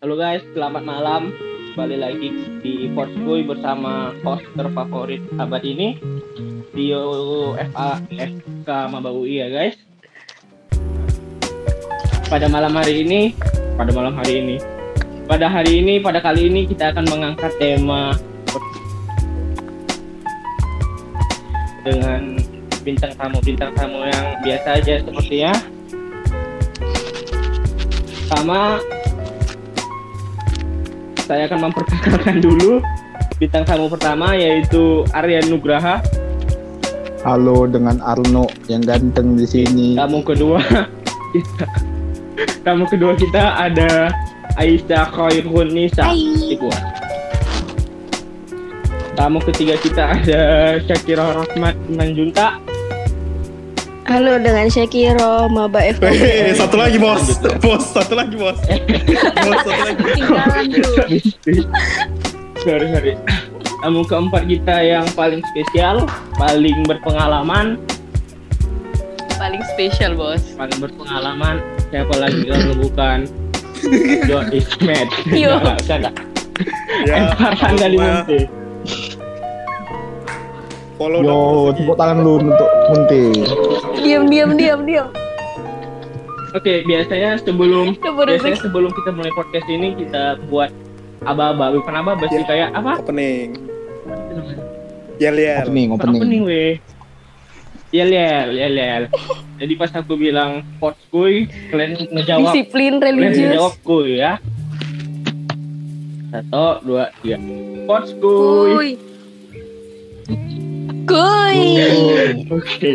Halo guys, selamat malam. Kembali lagi di Postboy bersama host terfavorit abad ini Dio FA FK Maba UI ya guys. Pada malam hari ini, pada malam hari ini, pada hari ini, pada kali ini kita akan mengangkat tema dengan bintang tamu bintang tamu yang biasa aja sepertinya sama saya akan memperkenalkan dulu bintang tamu pertama yaitu Aryan Nugraha. Halo dengan Arno yang ganteng di sini. tamu kedua. Kita tamu kedua kita ada Aisyah Khairun Nisa. Ibu. tamu ketiga kita ada Syakira Rahmat Manjunta Halo dengan Syakiro Maba Eh, FKB. satu lagi bos, bos, satu lagi bos, bos, satu lagi. Sorry sorry tamu keempat kita yang paling spesial paling berpengalaman Paling spesial bos. paling berpengalaman siapa lagi kalau bukan John Ismet Yo. Nggak, bercanda. Ya, Munti follow Yo, dong, tepuk tangan lu untuk Munti. Diam diam diam diam. Oke, biasanya sebelum biasanya sebelum kita mulai podcast ini kita buat aba-aba, bukan aba-aba sih Ya. kayak apa? opening, yel yel. Opening, Opening, opening. weh. Yel yel, yel yel. Jadi pas aku bilang pot kuy, kalian ngejawab, Disiplin kalian religius. ngejawab kuy ya. Satu, dua, tiga. Pot kuy. Kuy. Kuy. Oke.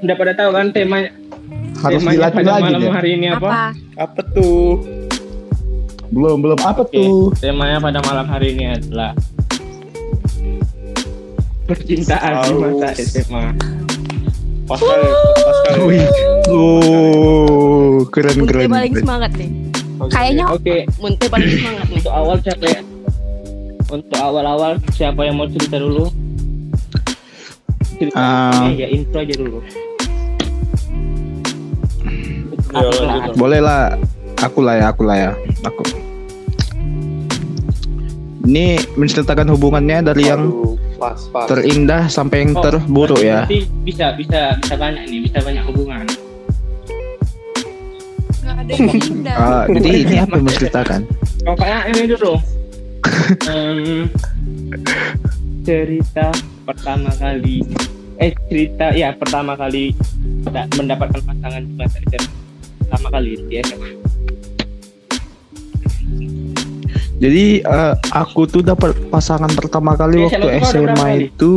Udah pada tahu kan temanya Harus temanya dilatih pada lagi malam ya. hari ini apa? Apa? Apa tuh? Belum, belum. Apa Oke, tuh? temanya pada malam hari ini adalah percintaan di masa SMA. Pas kali, pas kali. Wih. Oh, keren Munte keren. paling semangat nih. Oke, Kayaknya Oke, Munte paling semangat nih. untuk awal siapa ya? Untuk awal-awal siapa yang mau cerita dulu? Cerita Ah. ya intro aja dulu. Boleh lah. Aku lah ya, aku lah ya. Aku. Ini menceritakan hubungannya dari yang Aduh, pas, pas. terindah sampai yang Oh, terburuk ya. Nanti bisa bisa bisa banyak nih, bisa banyak hubungan. Gak ada yang indah. Ah, jadi ini apa yang menceritakan? Pokoknya ini dulu. Em, cerita pertama kali eh cerita ya pertama kali da- mendapatkan pasangan di masa SMA. Pertama kali di SMA. Jadi eh, aku tuh dapat pasangan pertama kali Di waktu SMA SMA kali? itu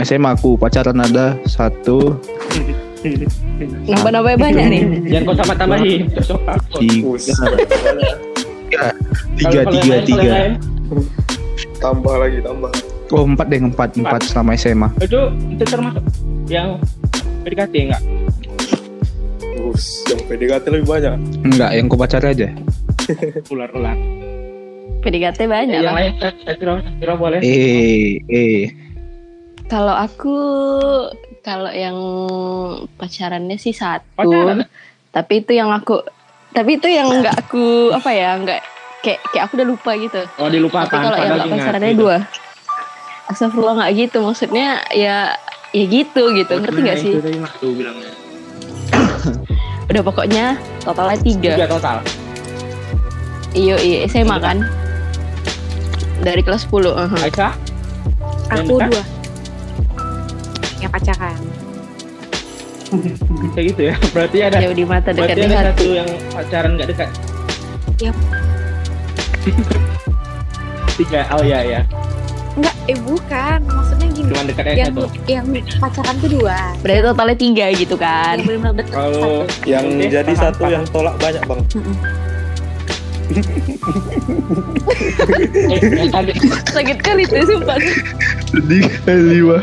SMA aku pacaran ada satu Nambah-nambah banyak nih. Jangan kau tambah tambahin. Tiga tiga tiga tiga Tambah lagi, tambah. oh empat deh empat empat selama SMA Itu itu termasuk yang PDKT enggak? Bus, yang PDKT lebih banyak. enggak yang ku pacar aja Ular-ular. PDKT banyak yang lain kira, saya kira boleh. eh eh Kalau aku kalau yang pacarannya sih satu. Pacaran? Tapi itu yang aku tapi itu yang nggak aku apa ya nggak kayak kayak aku udah lupa gitu. Oh dilupakan. Tapi kalau yang nggak pacarannya gitu. dua. Astagfirullah nggak gitu maksudnya ya ya gitu gitu Oh, ngerti nggak sih? tuh bilangnya. Udah pokoknya totalnya tiga. Tiga total. Iyo iya SMA kan. Dari kelas 10 aha. Aisyah? Yang Aku dua yang pacaran. Bisa gitu ya. Berarti ada Jauh di mata dekat berarti ada hati. satu yang pacaran nggak dekat. Yap. Tiga. Oh ya ya. Enggak, eh bukan. Maksudnya gini. Cuma dekat aja Yang satu. yang pacaran tuh dua. Berarti totalnya tiga gitu kan. Yang dekat Kalau satu. Yang Oke, jadi paham, satu paham. yang tolak banyak bang. eh, Sakit kali tuh sumpah. sedih kali wah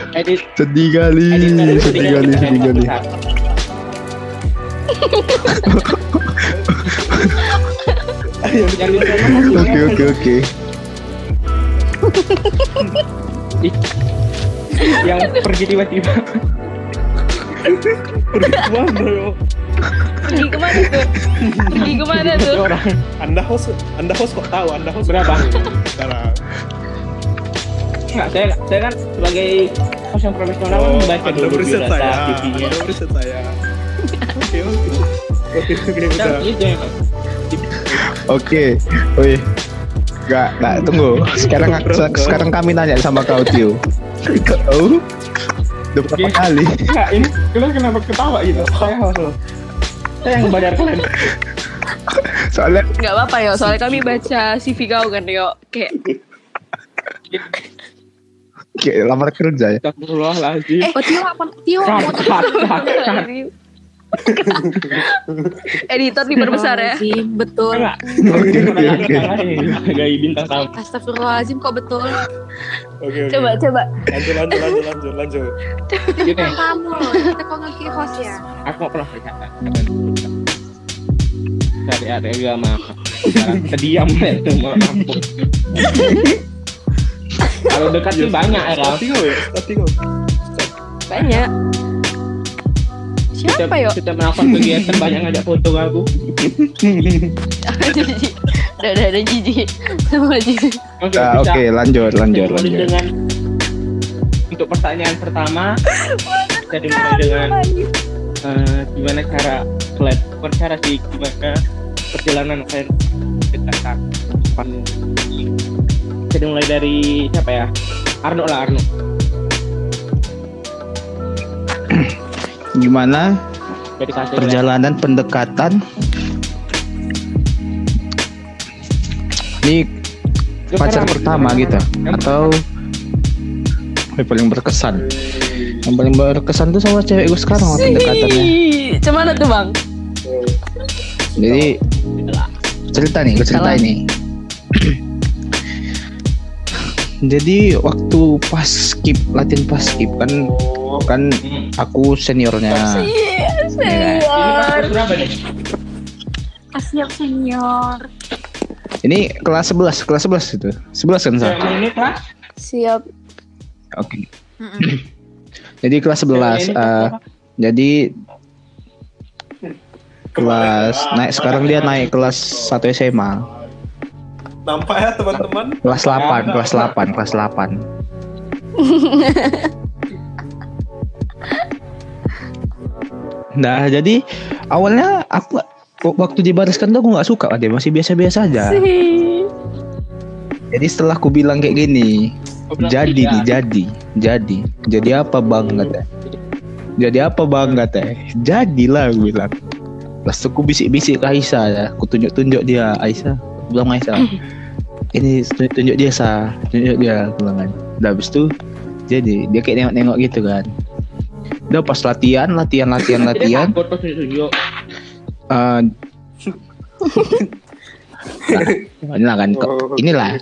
sedih kali sedih tiga kali sedih kali. Yang di sana masih oke oke oke yang pergi tiba-tiba Pergi ke mana bro? Pergi ke mana tuh? Pergi ke mana tuh? Orang Anda host, Anda host kok tahu? Anda host Berapa? Sekarang. Enggak, saya, saya kan sebagai host yang profesional kan Oh, membaca Anda dulu beriset biodata saya. Anda beriset saya. Oke, oke. Oke, oke, udah. Oke. Wih. Gak, gak tunggu. Sekarang se- sekarang kami nanya sama kau Tio. Kau udah berapa Oke. kali? Enggak, ini kalian kenapa ketawa gitu? Saya loh. Saya yang bayar kalian. Soalnya Gak apa-apa yo, soalnya kami baca CV kau kan yo. Kayak kayak lamar kerja ya. Astagfirullahaladzim. Oh Tio apa? Tio mau. editor diperbesar ya. Astagfirullahaladzim, betul. Sebagai bintang tamu. Astagfirullahaladzim kok betul. Oke, oke. Coba coba. Lanjut, lanjut, lanjut, lanjut, Kamu loh, kita kok nge host ya. aku pernah. Dari ada agama. Sekarang kita diam ya semua kampung. Kalau dekat sih banyak ya, ya, Banyak. Siapa yo? Kita melakukan kegiatan banyak ngajak foto ke aku. Udah udah ada jijik sama jijik. Oke, Nah, bisa Oke lanjut lanjut lanjut. dengan untuk pertanyaan pertama kita dimulai dengan eh, gimana cara kalian bukan cara sih gimana perjalanan kalian kita dimulai dari siapa ya Arno lah Arno Gimana perjalanan pendekatan? Ini pacar pertama gitu atau yang paling berkesan? Yang paling berkesan tuh sama cewek gue sekarang waktu pendekatannya. Ih, Cemana tuh bang? Jadi cerita nih, gue cerita ini. Jadi waktu pas skip latihan pas skip kan kan Hmm. aku seniornya. Ini senior. kelas berapa nih Kasiap senior. Ini kelas 11, kelas 11 itu. 11 kan, Sa? Ini kelas Siap. Oke. Mm-mm. Jadi kelas 11 Cewek ini eh, jadi kelas naik sekarang dia naik kelas 1 SMA. Nampak ya teman-teman? Kelas 8, kelas 8, kelas 8. Nah, jadi awalnya aku waktu dibariskan tuh aku nggak suka dia masih biasa-biasa aja. Sih. Jadi setelah aku bilang kayak gini, Kelas jadi nih, jadi, jadi, jadi apa bang kata? Jadi apa bang kata? Jadilah aku bilang. Terus aku bisik-bisik ke Aisyah ya, aku tunjuk-tunjuk dia Aisyah, bilang Aisyah, ini tunjuk-tunjuk dia sah, tunjuk dia, aku bilang kan. Udah habis itu, jadi dia kayak nengok-nengok gitu kan. Udah pas latihan, latihan, latihan, latihan. eh nah, inilah kan, ke- Oh, inilah,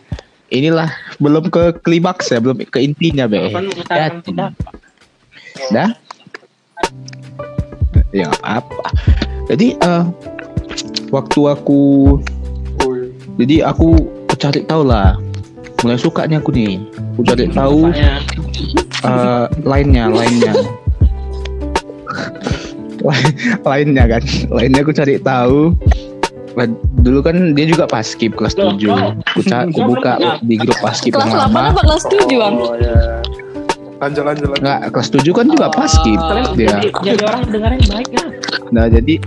inilah belum ke klimaks ya, belum ke intinya be. Ya, Dah? Ya apa. Jadi eh waktu aku jadi aku, cari tahu lah. Mulai suka nih aku nih. Aku cari tahu eh lainnya, lainnya. Lain- lainnya kan. Lainnya aku cari tahu. Dulu kan dia juga paskib kelas Loh, 7. kau- Aku, aku buka di grup paskib Kelas yang 8 lama. apa kelas 7 bang? Oh ya. Lanjut, lanjut, lanjut. Enggak, kelas 7 kan juga paskib Kalian dia. jadi, jadi orang dengerin baik lah Nah jadi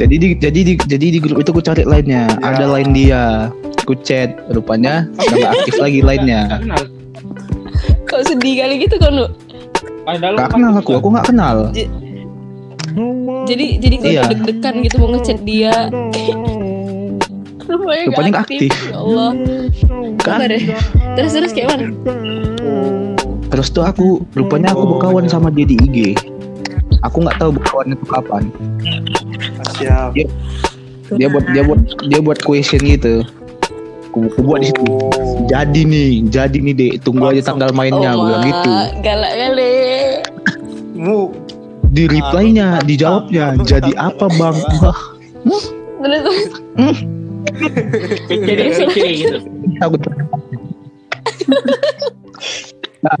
jadi di, jadi di, jadi di grup itu aku cari lainnya ada lain dia aku chat rupanya udah nggak aktif lagi lainnya Kok sedih kali gitu kan lu? Padahal kan kenal aku aku nggak kenal Jadi jadi kau Iya. deg-degan gitu mau ngechat dia. Rupanya Rupanya nggak aktif. Ya Allah. kan. Terus terus kayak mana? terus tuh aku rupanya aku berkawan sama dia di IG aku nggak tahu berkawan itu kapan Siap. dia buat dia buat dia buat question gitu buat di situ. Jadi nih jadi nih dek. Tunggu aja tanggal mainnya bilang gitu. Oh, galak kali. Mu. di reply-nya dijawabnya jadi apa bang? Wah Terus terus. pikir gitu aku nah,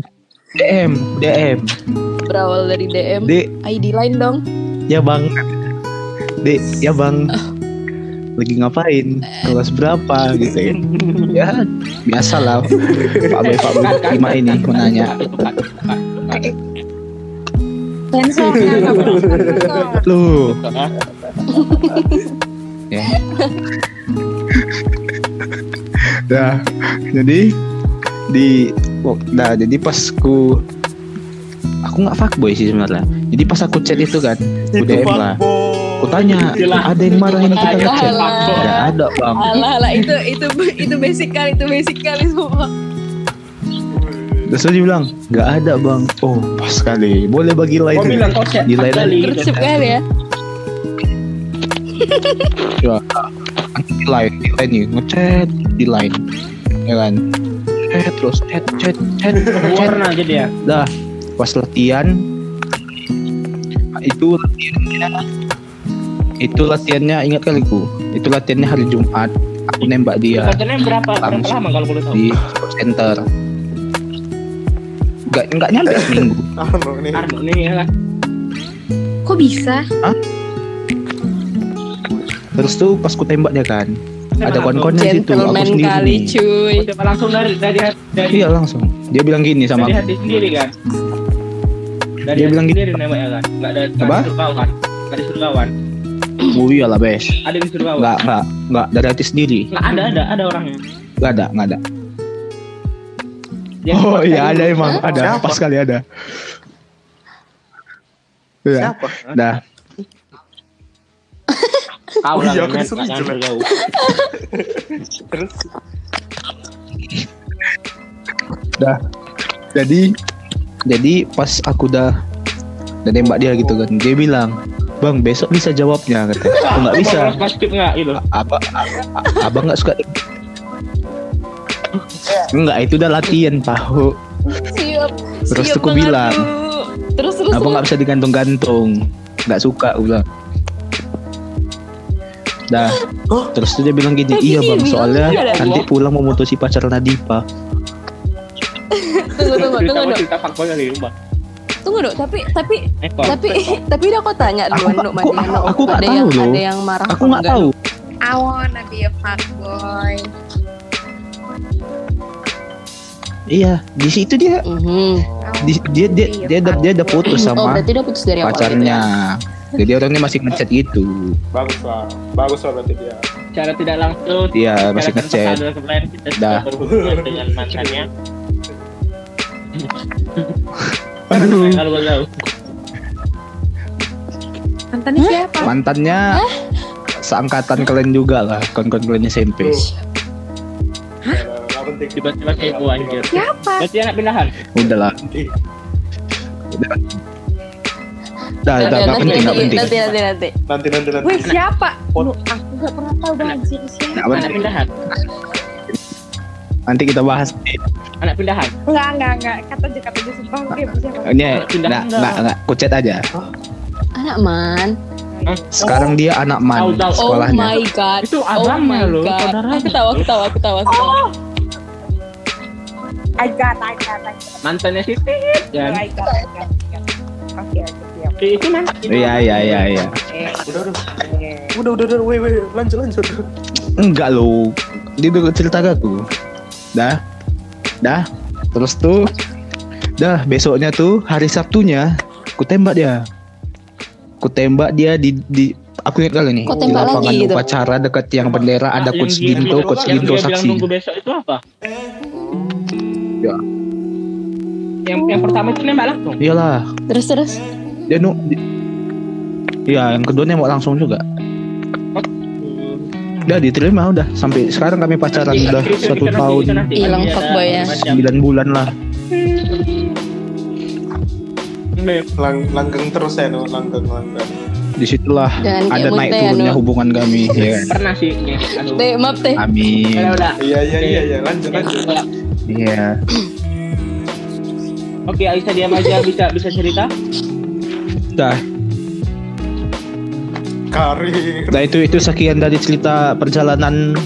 DM DM berawal dari DM. D ID lain dong. ya bang. Dek ya bang lagi ngapain? Kelas berapa gitu ya? Ya biasa lah pak boy pak boy lima ini mau nanya. Sensor ya, lu. Ya. Nah jadi di oh, nah jadi pas ku aku nggak fuckboy sih sebenarnya. Jadi pas aku chat itu kan udah lah aku tanya ada yang marahin kita ngechat nggak ada bang. Alah, alah. Itu itu itu basic kali, itu basic kali semua. terus dia bilang nggak ada bang. Oh pas kali. Boleh bagi line Kau bilang di line kali. Gitu. Gercep kali ya. ya. Di line di line nih. Ngechat di line. Ya kan? Chat terus chat chat chat chat. warna jadi ya dah. Pas latihan itu latihannya itu latihannya ingat kali ku? Itu latihannya hari Jumat. Aku nembak dia. Katanya berapa berapa Langsung. lama kalau boleh tahu? di sport center. Nggak nggak nyampe seminggu. Anu nih. Anu nih ya. Kan Kok bisa? terus tuh pas ku tembak dia kan ada kawan-kawannya situ aku sendiri. kali nih. cuy. Coba langsung dari dari hati dari, iya langsung. Dia bilang gini sama dari aku. hati sendiri kan? Dari Dia hati bilang ya kan? Nggak ada Apa? kawan nggak disuruh kawan oh iya lah bes. Ada yang disuruh kawan nggak nggak nggak. Dari hati sendiri. Nggak ada ada ada orangnya? Nggak ada nggak ada. Yang oh iya ada emang. Ada Siapa? pas kali ada. Iya, Siapa? dah. Kau Oh lah iya, jelek. nyamper kau. Terus? Dah. Jadi jadi pas aku udah udah nembak dia gitu kan dia bilang bang besok bisa jawabnya katanya aku nggak bisa nggak gitu apa abang nggak suka Enggak, itu udah latihan tahu. Siap. Terus siap tuh ku banget, bilang. Terus terus. Abang nggak bisa digantung-gantung. Nggak suka, aku bilang. Dah. Terus tuh dia bilang gini, iya bang, soalnya nanti pulang mau mutusi pacar Nadipa. tunggu tunggu tunggu cerita fuckboy kali mbak Tunggu dok. Tapi tapi Eko tapi tapi udah aku tanya Aku duluan dok aku- Madiano. aku nggak ada tahu yang loh. ada yang marah. Aku nggak enggak, tahu. I wanna be a fuckboy. Iya, di situ dia Dok? Mhm. di, dia dia dia dia, dia udah putus Oh sama berarti udah putus dari awal gitu pacarnya. ya? Jadi orangnya masih ngechat gitu. bagus lah. Bagus lah berarti dia. cara tidak langsung Dia secara masih ngechat. sadar kemarin kita Dah. sudah berhubungan dengan mantannya Aduh. kalau boleh tahu Mantannya siapa? Mantannya seangkatan kalian juga lah, kawan-kawan kalian SMP. Tiba-tiba kayak oh anjir Siapa? berarti anak pindahan Udahlah. Udah. Dah, dah, Nanti nggak nanti penting, nggak nanti penting. nanti nanti nanti. Nanti nanti nanti. Wih siapa? Lu, aku gak pernah tahu banjir Nggak siapa. anak penting. pindahan Nanti kita bahas. anak pindahan Enggak, enggak, enggak. Kata aja, kata aja sumpah. Oke, siapa? Ini, Pindah, nggak, pindah. nggak, nggak, kucet aja. Anak man. Sekarang dia anak man. Oh sekolahnya. my god. Itu Oh abangnya my loh, god. saudaranya. Aku tahu aku tahu aku tahu aku tahu. I got, I got, I got. mantannya Siti kan I got, I got, I got. Oke, oke, siap. itu Iya, iya, iya, iya. Udah udah. Udah udah udah. Wait wait. Lanjut lanjut. Enggak lo. Dia udah cerita ke aku. Dah. Dah. Terus tuh dah besoknya tuh hari Sabtunya aku tembak dia. Aku tembak dia di di aku ingat kali nih Kok di tembak lapangan lagi gitu? upacara dekat yang bendera ada Yang coach Ginto, coach yang Ginto saksi. nunggu besok itu apa Ya. yang yang pertama itu nembak langsung Iyalah, Terus terus. dia nu Iya, yang kedua nembak langsung juga. Udah diterima udah sampai sekarang kami pacaran Nanti- udah itu satu nanti- tahun nanti Hilang fuckboy ya. 9 bulan lah. Lang langgeng terus ya no. Langgeng langgeng. Di situlah kayak ada naik ya, turunnya hubungan kami ya kan. pernah sih aduh Teh maaf teh. Amin. Iya iya iya iya. Lanjut lanjut. Iya. oke Aisyah diam aja bisa bisa cerita Dah, Karir. nah itu itu sekian dari cerita perjalanan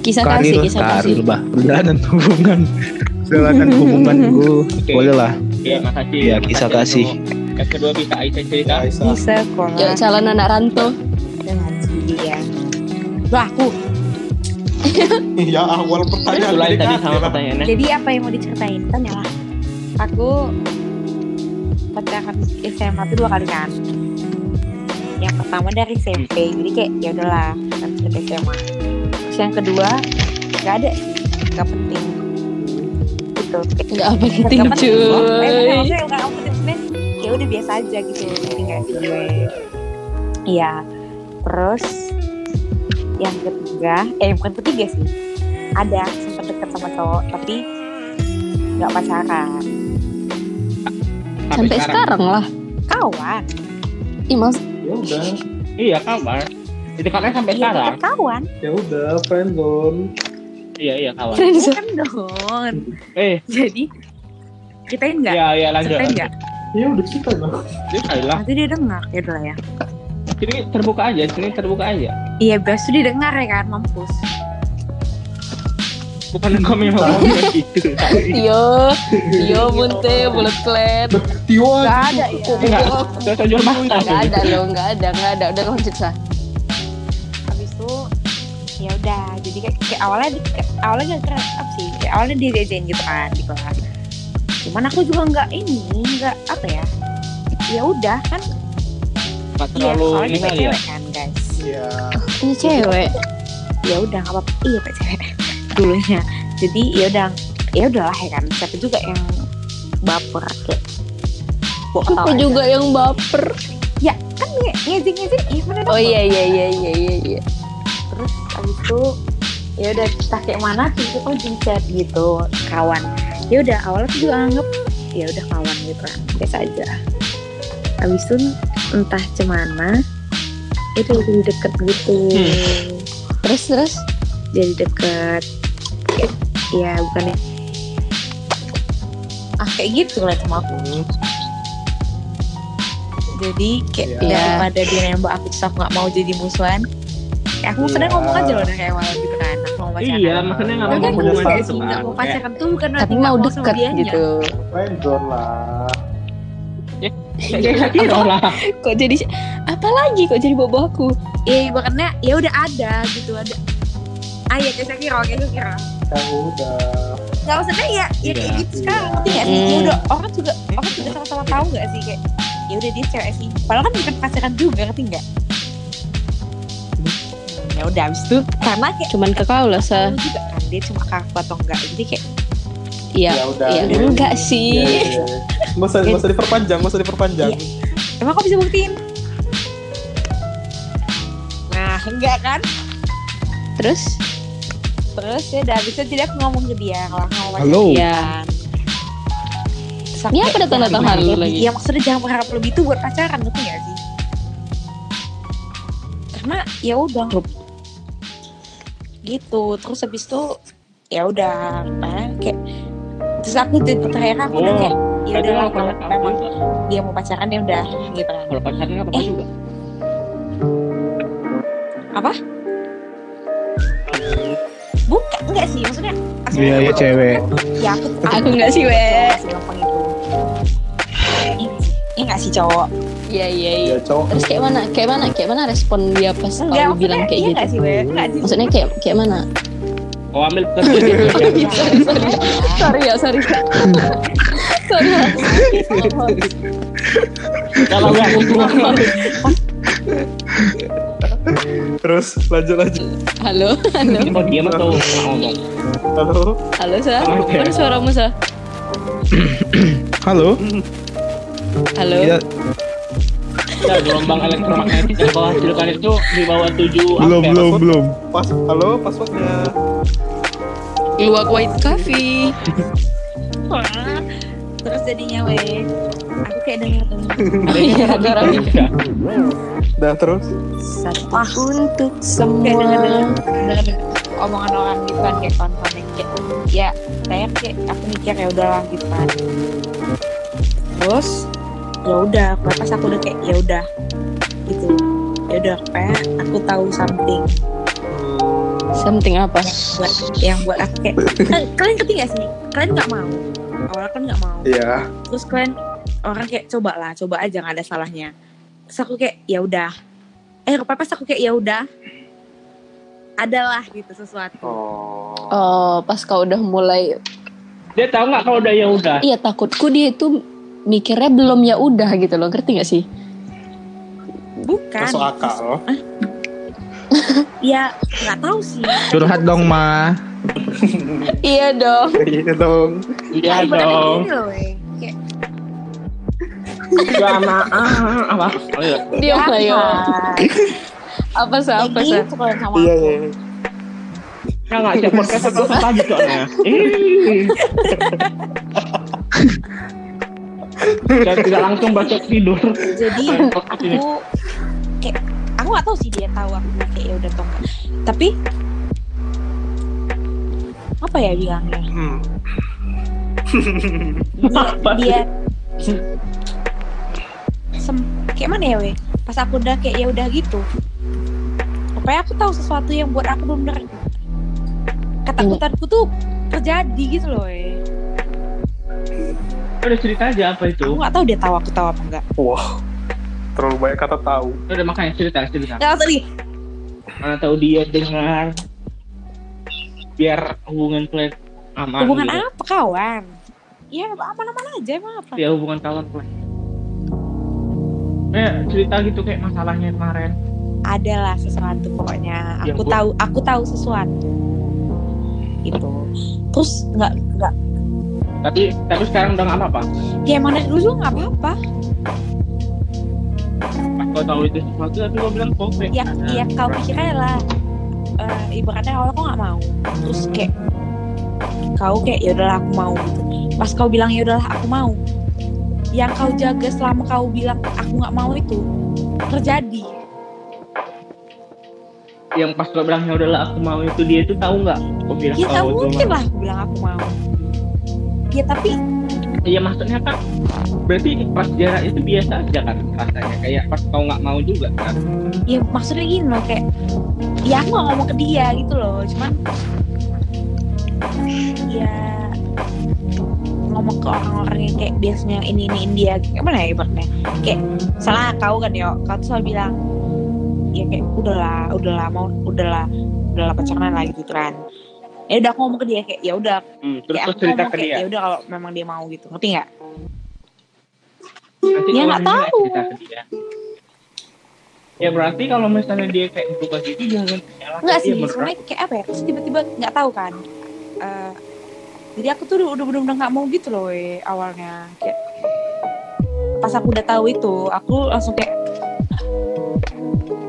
Kisah karir, kasih kisah karir kasih. bah, perjalanan hubungan, perjalanan hubunganku. Oke. Boleh lah. ya makasih Iya, kisah kasih. yang kedua bisa Aisyah cerita Ya, Aisyah. Bisa sekolah Yuk calon anak rantau. ya. Loh aku. Ya awal pertanyaan mulai tadi sama lah. pertanyaannya Jadi apa yang mau diceritain? Tanya lah. Aku pacaran SMA tuh dua kali kan. Yang pertama dari SMP, jadi kayak ya udahlah kan dari SMA. Terus yang kedua nggak ada, nggak penting. Gitu. Penting Nggak penting. Eh, cuy. maksudnya nggak penting. Ya udah biasa aja gitu, ngerti nggak sih gue? Iya. Terus yang ketiga, eh bukan ketiga sih. Ada sempat deket sama cowok, tapi nggak pacaran. Sampai sekarang lah. Kawan. Ih, mas, Ya udah, iya kabar itu katanya sampai Iya, sekarang kawan. ya udah, friendzone. iya iya kawan dong. eh Jadi ceritain nggak? iya iya lanjut Ceritain nggak? Ya udah kita dong. ini kali lah Nanti dia dengar ya udah lah ya. sini terbuka aja sini terbuka aja Iya, biasa dia dengar ya kan, mampus. Bukan kami ngomong gitu Yo, yo munte bulat klen. Tio Gak ada ya. Enggak ada loh, enggak ada, enggak ada. Udah lanjut sah. habis itu ya udah. Jadi kayak, kayak awalnya di, kayak, awalnya gak keren apa sih. Kayak awalnya dia diajain gitu kan di kelas. Cuman aku juga nggak ini nggak apa ya. Ya udah kan. Nggak iya terlalu soalnya ini kali ya? kan guys. Iya. Ini cewek. ya udah nggak apa-apa. Iya pak cewek dulunya. Jadi ya udah ya udahlah ya kan. Siapa juga yang baper kayak Aku juga yang baper. aja. kan ngezing ngezing iya mana Oh iya iya iya iya iya iya. terus abis itu ya udah kita kayak mana gitu oh di chat gitu kawan. Ya udah awalnya tuh juga anggap ya udah kawan gitu kan biasa aja. Abis itu entah cemana itu jadi deket gitu. Terus terus jadi deket Kayak- ya bukannya ah kayak gitu lah sama aku jadi kayak Iya. daripada dia nembak aku terus aku nggak mau jadi musuhan kayak aku sebenarnya Iya. ngomong aja loh dari awal gitu kan aku mau pacaran iya maksudnya nggak mau hubungan sih nggak kan mau pacaran tuh bukan tapi mau dianya. gitu. Friendzone lah. kayak gitu lah Kok jadi apalagi kok jadi bobo aku? Iya makanya ya udah ada gitu ada. Ah ya kayak kira kayak kira. Ya udah. Gak maksudnya ya ya kayak Iya. gitu sekarang ngerti gak sih? Ya Hmm. udah orang juga orang juga sama-sama tahu gak sih kayak ya udah dia cewek sih. Padahal kan bukan pacaran juga ngerti nggak? Ya udah abis itu karena kayak Cuman ke kau lah tahu juga kan dia cuma kaku atau enggak jadi kayak Iya. Ya udah. Enggak Iya, sih. iya. Nggak usah, nggak usah diperpanjang, nggak usah diperpanjang. emang kok bisa buktiin? Nah enggak kan? Terus Terus ya udah bisa jadi aku ngomong ke dia kalau pacaran. Halo. Iya. Terus aku Ini kayak, apa ada tanda jangan tangan lu berharap lagi? lebih. Ya maksudnya jangan berharap lebih itu buat pacaran ngerti gak sih? Karena ya udah gitu. Terus habis itu ya udah nah, kayak terus aku jadi terakhir aku udah Oh, kayak ya Berarti udah kalau kalau pacaran memang dia mau pacaran ya udah gitu kan. kalau pacaran nggak apa-apa Eh. juga Apa? Bukan enggak sih maksudnya Iya, iya, cewek. Ya aku Aku enggak sih, we. Gampang itu. Ini enggak sih cowok? Iya iya iya. Ya cowok. Terus kayak mana? Kayak mana? Kayak mana respon dia pas Enggak, kau bilang kayak iya gitu? enggak sih, we? Enggak sih. Maksudnya kayak kayak mana? oh ambil dia sorry sorry sorry ya sorry sorry Mas. kalau nggak hubungan Terus lanjut lanjut. halo halo mau diam atau ngomong Halo. halo sa mana suaramu sa Halo. halo Iya, ya gelombang elektromagnetik yang kau hasilkan itu di bawah 7 belum ampere. belum belum. Pas halo passwordnya. luwak white coffee Wah. Terus jadinya we aku kayak denger denger Ada yang Iya. Dah terus. wah untuk kayak semua denger denger denger omongan orang gitu kan kayak yang kayak ya kayak kayak aku mikir ya udahlah gitu kan terus ya udah pas aku udah kayak ya udah gitu. Ya udah kayak aku tahu something. Something apa? Buat yang buat aku kayak Kan- kalian ngerti gak sih? Kalian nggak mau. Awalnya kan nggak mau. Iya. terus kalian orang kayak coba lah coba aja nggak ada salahnya terus aku kayak ya udah eh pas aku kayak ya udah adalah gitu sesuatu Oh. Oh, pas kau udah mulai Dia tahu nggak kalau udah ya udah. Iya takutku dia itu mikirnya belum ya udah gitu loh ngerti gak sih? bukan Masuk akal. ya nggak tahu sih Curhat dong, Ma. iya dong. Iya dong. Iya dong. Ah, apa? Oh, iya. Dia lah ya. Apa sih apa sih? gitu Iya, aku. iya. Nggak nggak cek podcast atau apa aja soalnya. Ih. Dan tidak langsung baca tidur. jadi aku kayak aku nggak tahu sih dia tahu aku kayak ya udah nggak. tapi apa ya bilangnya Hmm. Apa dia sem- kayak mana ya weh pas aku udah kayak ya udah gitu supaya aku tahu sesuatu yang buat aku benar ketakutanku tuh terjadi gitu loh weh Udah cerita aja apa itu. aku nggak tahu dia tahu aku tahu apa enggak Wah. Terlalu banyak kata tahu. Udah makanya cerita cerita. nggak tahu nih Mana tahu dia dengar. Biar hubungan kalian aman. hubungan gitu. apa kawan ya aman-aman aja emang apa Ya hubungan kawan kalian. Eh cerita gitu kayak masalahnya kemarin. adalah sesuatu pokoknya. Aku buat- tahu aku tahu sesuatu. Itu terus nggak nggak. Tapi tapi sekarang udah nggak apa-apa. ya dari dulu juga nggak apa-apa. Pas kau tahu itu sesuatu tapi kau bilang kok fake. ya Nah, ya kau pikir aja lah eh, ibaratnya awalnya kau nggak mau. Terus kayak kau kayak ya udahlah aku mau gitu. Pas kau bilang ya udahlah aku mau yang kau jaga selama kau bilang aku nggak mau itu terjadi. Yang pas kau bilang ya udahlah aku mau itu dia itu tahu nggak? Kau bilang ya tak itu mungkin lah aku bilang aku mau. Ya tapi Iya maksudnya kan berarti pas jarak itu biasa aja kan rasanya. Kayak pas kau nggak mau juga kan. ya maksudnya gini loh kayak ya aku gak ngomong ke dia gitu loh. Cuman ya ngomong ke orang-orang yang kayak biasanya ini ini dia kayak mana ya ibaratnya kayak salah kau kan yo kau tuh selalu bilang ya kayak udahlah udahlah mau udahlah udahlah pacaran lagi gitu kan ya udah aku ngomong ke dia kayak ya udah Hmm, terus kayak aku cerita ke dia. ya udah kalau memang dia mau gitu ngerti nggak Nanti Ya, nggak tahu. Ya berarti kalau misalnya dia kayak berubah gitu jangan dia sih, sebenarnya kayak apa ya? Terus tiba-tiba nggak tahu kan. Eh, jadi aku tuh udah bener-bener nggak mau gitu loh we, awalnya. Kayak pas aku udah tahu itu, aku langsung kayak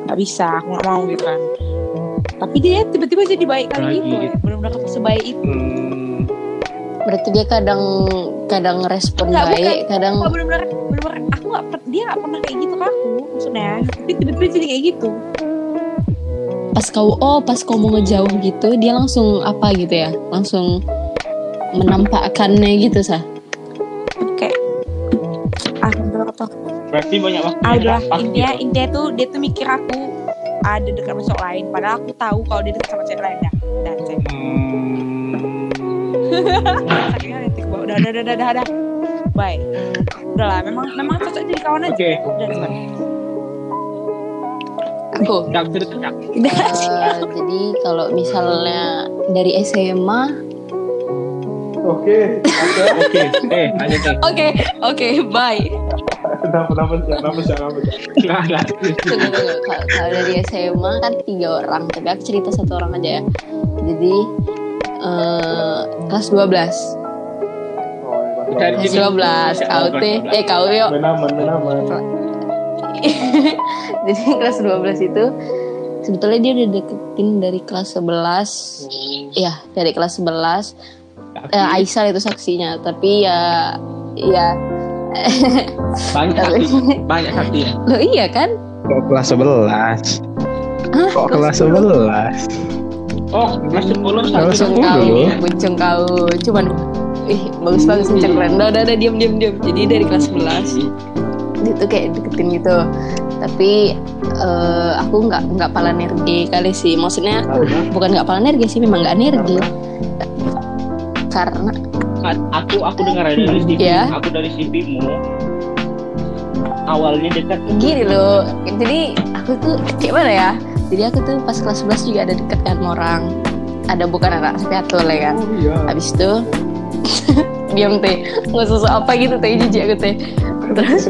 nggak bisa, aku nggak mau gitu kan. Tapi dia tiba-tiba jadi baik kali Lagi gitu, gitu. bener-bener sebaik itu. Hmm. Berarti dia kadang kadang respon Nggak, baik, kadang Nggak bener-bener, bener-bener aku nggak per- dia nggak pernah kayak gitu ke aku, maksudnya. Tapi tiba-tiba jadi kayak gitu. pas kau oh pas kau mau ngejauh gitu dia langsung apa gitu ya langsung menampakkannya gitu sah Kayak ah bener apa? berarti banyak waktu Ah, udah. Pas intinya gitu. intinya tuh dia tuh mikir aku ada dekat sama cowok lain padahal aku tahu kalau dia dekat sama cewek lain dah. Dan aneh gua udah udah udah udah udah, udah. bye. Udah lah memang memang cocok jadi kawan aja Oke. udah cepat aku. Eh, jadi kalau misalnya dari SMA Oke. Oke, eh lanjut oke oke bye Kenapa kenapa? Kenapa? Kenapa sih? Nggak, nggak. Tunggu, tunggu. Kalau- dari SMA kan tiga orang tapi aku cerita satu orang aja ya jadi eh, kelas 12 Oh, Bisa di kelas sini. 12 kau teh eh kau yo Menaman, menaman. jadi kelas 12 itu sebetulnya dia udah deketin dari kelas 11 ya dari kelas 11 Tapi eh, Aisyah itu saksinya tapi ya ya. Banyak saksi, banyak saksi ya. lo iya kan? Kok kelas 11? Hah, Kok kelas 11? Oh, kelas 10 Kelas saksi. bucung kau cuman ih bagus bagus kenceng keren udah udah diam diam diam. Jadi dari kelas 11 dia tuh kayak deketin gitu. Tapi eh, aku nggak nggak pala nergi kali sih. Maksudnya bukan nggak pala nergi sih memang nggak nergi karena Kan, aku aku dengar dari CV, Ya. aku dari CV-mu awalnya dekat gini loh jadi aku tuh kayak mana ya jadi aku tuh pas kelas 11 juga ada deket kan orang ada bukan anak piatu lah kan Oh iya. habis itu diam teh nggak sesuatu apa gitu teh jijik aku teh terus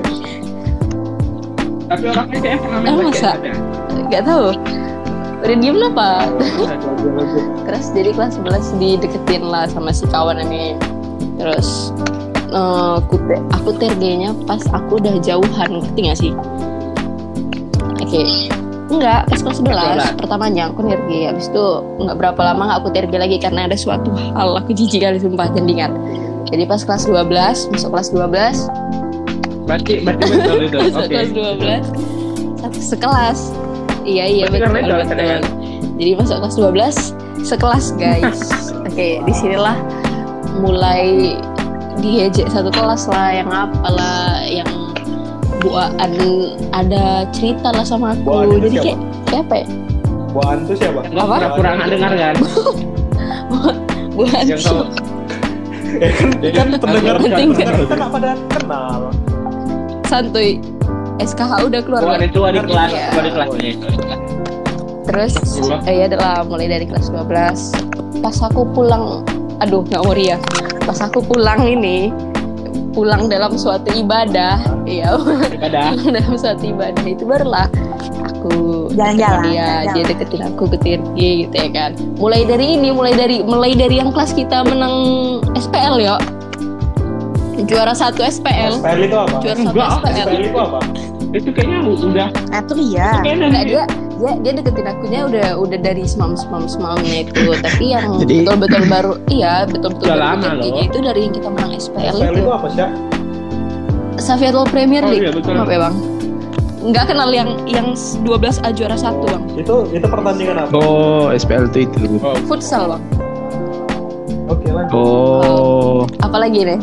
tapi orangnya kayak pernah main Oh, basket masa? ada. nggak tahu udah diem lah pak. Terus jadi kelas 11 dideketin lah sama si kawan ini. Terus eh, aku te- aku tergenya pas aku udah jauhan ngerti gak sih? Oke. Enggak pas kelas 11 pertamanya aku nerge habis itu nggak berapa lama nggak aku terge lagi karena ada suatu hal aku jijik kali sumpah jandingan jadi pas kelas 12 masuk kelas 12 berarti berarti betul itu. Masuk oke. kelas 12 satu sekelas iya iya betul karena itu betul alasannya. jadi masuk kelas 12 sekelas guys oke di sinilah mulai diejek satu kelas lah yang apalah yang buaan ada cerita lah sama aku Buaan jadi siapa? kayak kayak apa ya Buan tuh siapa? Nggak Apa? nggak dengar kan buaan yang Eh kan, kan pendengar penting kan? kita nggak pada kenal. santuy SKH udah keluar Bukan Bang. itu di kelas Iya. di kelasnya Terus Kelas eh, ya adalah mulai dari kelas 12 Pas aku pulang Aduh nggak worry ya. Pas aku pulang ini Pulang dalam suatu ibadah Iya. Pulang dalam suatu ibadah Itu barulah Aku Jalan-jalan, Dia jalan-jalan. dia deketin aku ke TRG gitu ya kan. Mulai dari ini Mulai dari mulai dari yang kelas kita menang SPL ya Juara satu SPL SPL itu apa? Juara satu Enggak, SPL SPL itu apa? Itu kayaknya udah Nah tuh iya. kayaknya Enggak dari dia dia dia deketin akunya udah udah dari semam semam semamnya itu tapi yang Jadi- betul betul baru iya betul betul Udah baru loh. itu dari yang kita menang SPL, SPL itu itu apa sih? Safiatul Premier Oh, League iya, betul. apa ya bang nggak kenal yang yang 12 A juara satu bang Itu itu pertandingan apa? Oh, SPL itu itu. oh, futsal bang Oke lanjut. Oh, apalagi nih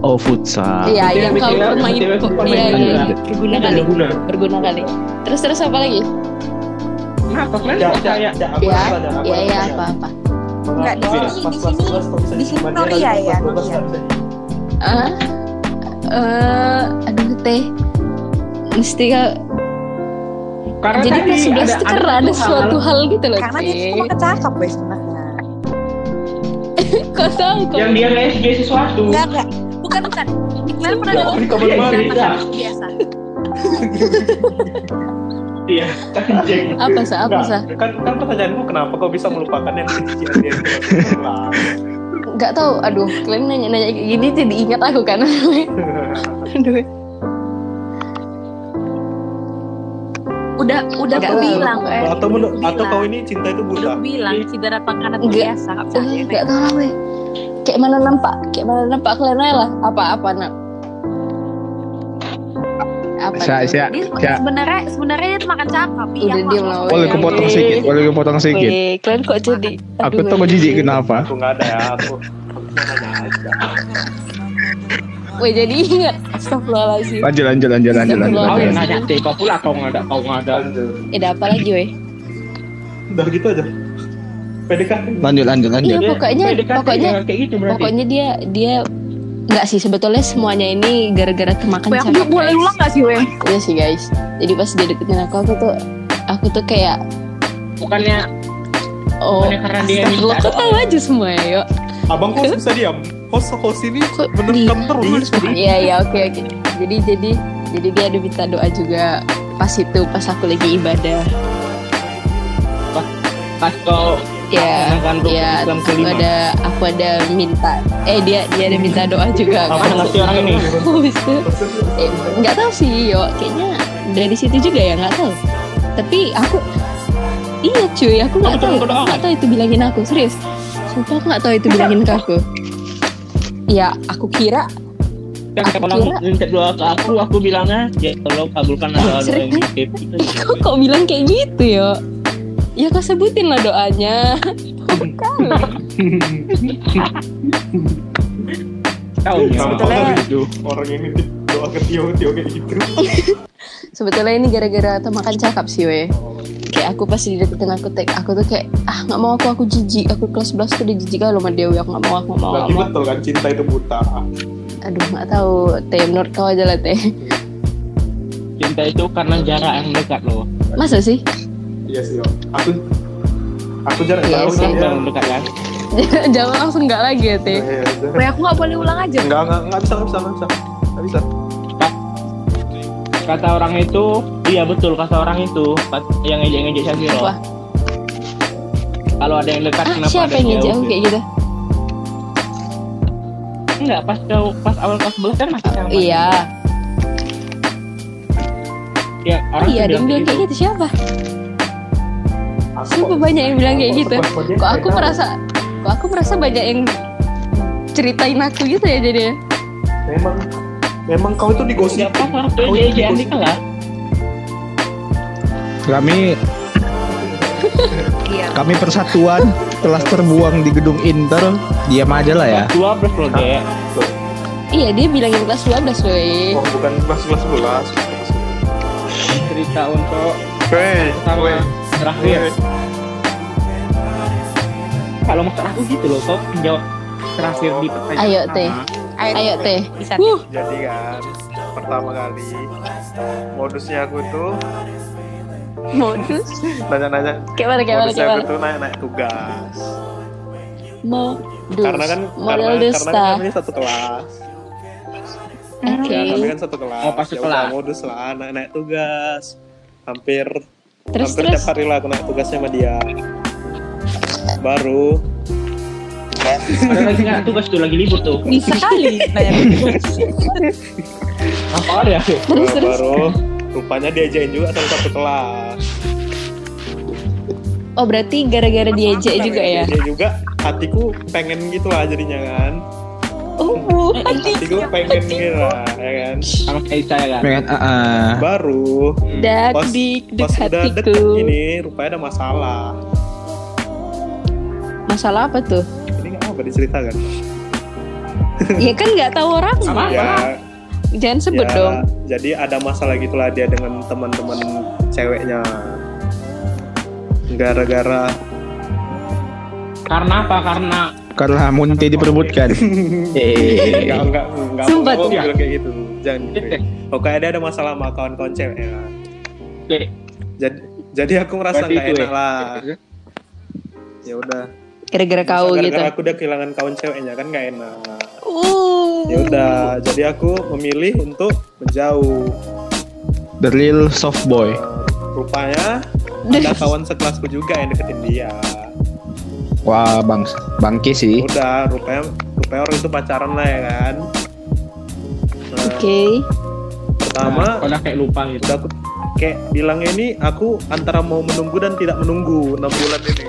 oh futsal. iya yang kau BTW, main BTW, kok pemain iya bola. iya berguna kali guna. berguna kali terus terus apa lagi kalian Ya, kok ya, ya, ya iya iya pertanyaan. apa apa Enggak, di sini- di sini- 11 kok bisa di sini diciuman dia Noria ya, pas 12 Noria. nggak bisa dicium? ah eh aduh teh mesti kau karena jadi kelas 11 itu karena ada suatu hal hal gitu loh Karena dia cuma kecakap guys sebenarnya. kau tahu kok yang dia nge-SG sesuatu Enggak enggak. Bukan bukan. Kalian pernah kabar cerita baru. makan biasa? iya kenceng apa sah apa sah kan kan pertanyaanku kenapa kau bisa melupakan yang kecil nggak tahu aduh kalian nanya nanya kayak gini jadi ingat aku kan aduh Udah udah Enggak aku bilang eh. atau Udah menurut atau kau ini cinta itu udah buta? aku bilang makanan Enggak. biasa nggak Eh, ya, nggak tahu weh kayak mana nampak kayak mana nampak kalian lah apa apa nak apa saya, Dia saya. sebenarnya sebenarnya dia tuh makan cakap. Iya. Boleh kepotong sedikit, boleh kepotong sedikit. Kalian kok jadi Aku tuh mau jijik kenapa? Aku nggak ada ya, aku aku cuma nanya aja. Weh jadi ingat Astagfirullahaladzim Lanjut, lanjut, lanjut, lanjut, lanjut. kau yang nanya deh kau pula kau nggak ada kau nggak ada. Eh, ada apa lagi weh Udah gitu aja. PDKT. Lanjut, lanjut, lanjut. Iya, pokoknya PDKT pokoknya kayak gitu berarti pokoknya dia dia nggak sih sebetulnya semuanya ini gara-gara kemakan aku cakap boleh ulang nggak sih, Weh? Iya sih guys. Jadi pas dia deketin aku, aku tuh aku tuh kayak bukannya oh Bukannya karena dia minta kok tahu aja semua ya yuk. Abang kok bisa diam? Host host ini di- terus. Iya iya oke oke. Jadi jadi jadi dia ada minta doa juga pas itu pas aku lagi ibadah. pas kau Ya Melaksanakan rukun ya Islam aku kelima. ada aku ada minta eh dia dia ada minta doa juga. apa ngerti orang ini? Habis itu eh, nggak tahu sih yo kayaknya dari situ juga ya nggak tahu. Tapi aku iya cuy aku nggak tahu. nggak tahu itu bilangin aku serius. Sumpah aku nggak tahu itu bilangin ke aku. Ya aku kira kan Aku kalau minta doa ke aku aku bilangnya ya tolong kabulkan doa doa yang kok kok bilang kayak gitu yo ya kau sebutin lah doanya. Bukan. Tahu ya Sebetulnya- Orang ini doa ke Tio, Tio kayak gitu. sebetulnya ini gara-gara makan cakap sih weh kayak aku pas dideketin aku tek aku tuh kayak ah nggak mau aku aku jijik. Aku kelas 11 tuh udah jijik kali sama Dewi aku nggak mau aku nggak mau, Berarti betul kan? Cinta itu buta. aduh nggak tahu. Teh menurut kau aja lah teh. Kita itu karena jarak yang dekat loh. Masa sih? Iya sih, Yo. Aku aku jarang Iya tahu sih. Jarak dekat kan. Jawab langsung enggak lagi ya, Teh. Iya, iya. Weh, aku nggak boleh ulang aja. Enggak, enggak, enggak bisa, enggak bisa, enggak bisa. Enggak bisa. Kata orang itu, iya betul kata orang itu yang ngejek-ngejek Shakiro. Apa? Kalau ada yang dekat Ah, kenapa siapa ada yang jauh? kayak gitu? Enggak, pas jauh, pas awal kelas 11 kan masih sama. Iya. Ya, Oh orang iya, ada yang bilang kayak gitu siapa? Siapa banyak yang bilang kayak gitu? Kok aku merasa kok aku merasa banyak yang ceritain aku gitu ya jadinya. memang memang kau itu digosip. Siapa waktu Oh, dia iya, Andika lah? Kami Iya. kami persatuan telah terbuang di gedung Inter. Diam aja lah ya. Dua belas loh, Dek. Iya, dia bilangin kelas 12 loh. eh. Oh, bukan kelas kelas 11. Cerita untuk weh, terakhir. Kalau maksud aku gitu loh, kau menjawab terakhir di pertanyaan Ayo. Teh. Ayo, Teh. Bisa. Wuh, Jadi kan pertama kali modusnya aku tuh modus. nanya-nanya Kayak mana, kayak mana, modusnya aku tuh naik-naik tugas. Modus. Karena kan model karena, dusta. karena kan kami satu kelas. Oke. Ya, kami kan satu kelas. Oh, pas Ya udah, modus lah naik-naik tugas. Hampir Terus hampir terus. tiap hari lah aku naik tugas sama dia. Baru Ada lagi nggak tugas tuh lagi libur tuh. Bisa kali nanya Apa ada ya? Terus terus. baru rupanya diajain juga sama satu kelas. Oh, berarti gara-gara diajak juga ya? Diajak juga hatiku pengen gitu lah jadinya kan. Oh, Hatiku pengen gitu lah, ya kan. Sama kayak saya kan. Pengen ah, ah. Baru dak pas dik dik pas udah deket ini rupanya ada masalah. Masalah apa tuh? Ini nggak apa diceritakan. ya kan nggak tahu orang. Sama Ya, Jangan sebut ya, dong. Jadi ada masalah gitulah dia dengan teman-teman ceweknya. Gara-gara Karena apa? Karena Karena Munti diperebutkan. Eh. enggak enggak enggak Sumpah mau tuh. bilang kayak gitu. Jangan. gitu. Pokoknya dia ada masalah sama kawan-kawan ceweknya. Oke. Jadi jadi aku merasa Berarti nggak itu enak ya? lah. Ya udah. Gara-gara kau gitu. gara-gara aku udah kehilangan kawan ceweknya kan nggak enak. Uh. Ya udah, jadi aku memilih untuk menjauh. The real soft boy. Eh, rupanya ada kawan sekelasku juga yang deketin dia. Wah, bang, bangki sih. Udah, rupanya rupanya orang itu pacaran lah ya kan. Nah, Oke. pertama Nah, kayak lupa gitu. udah aku kayak bilangnya ini aku antara mau menunggu dan tidak menunggu enam bulan ini.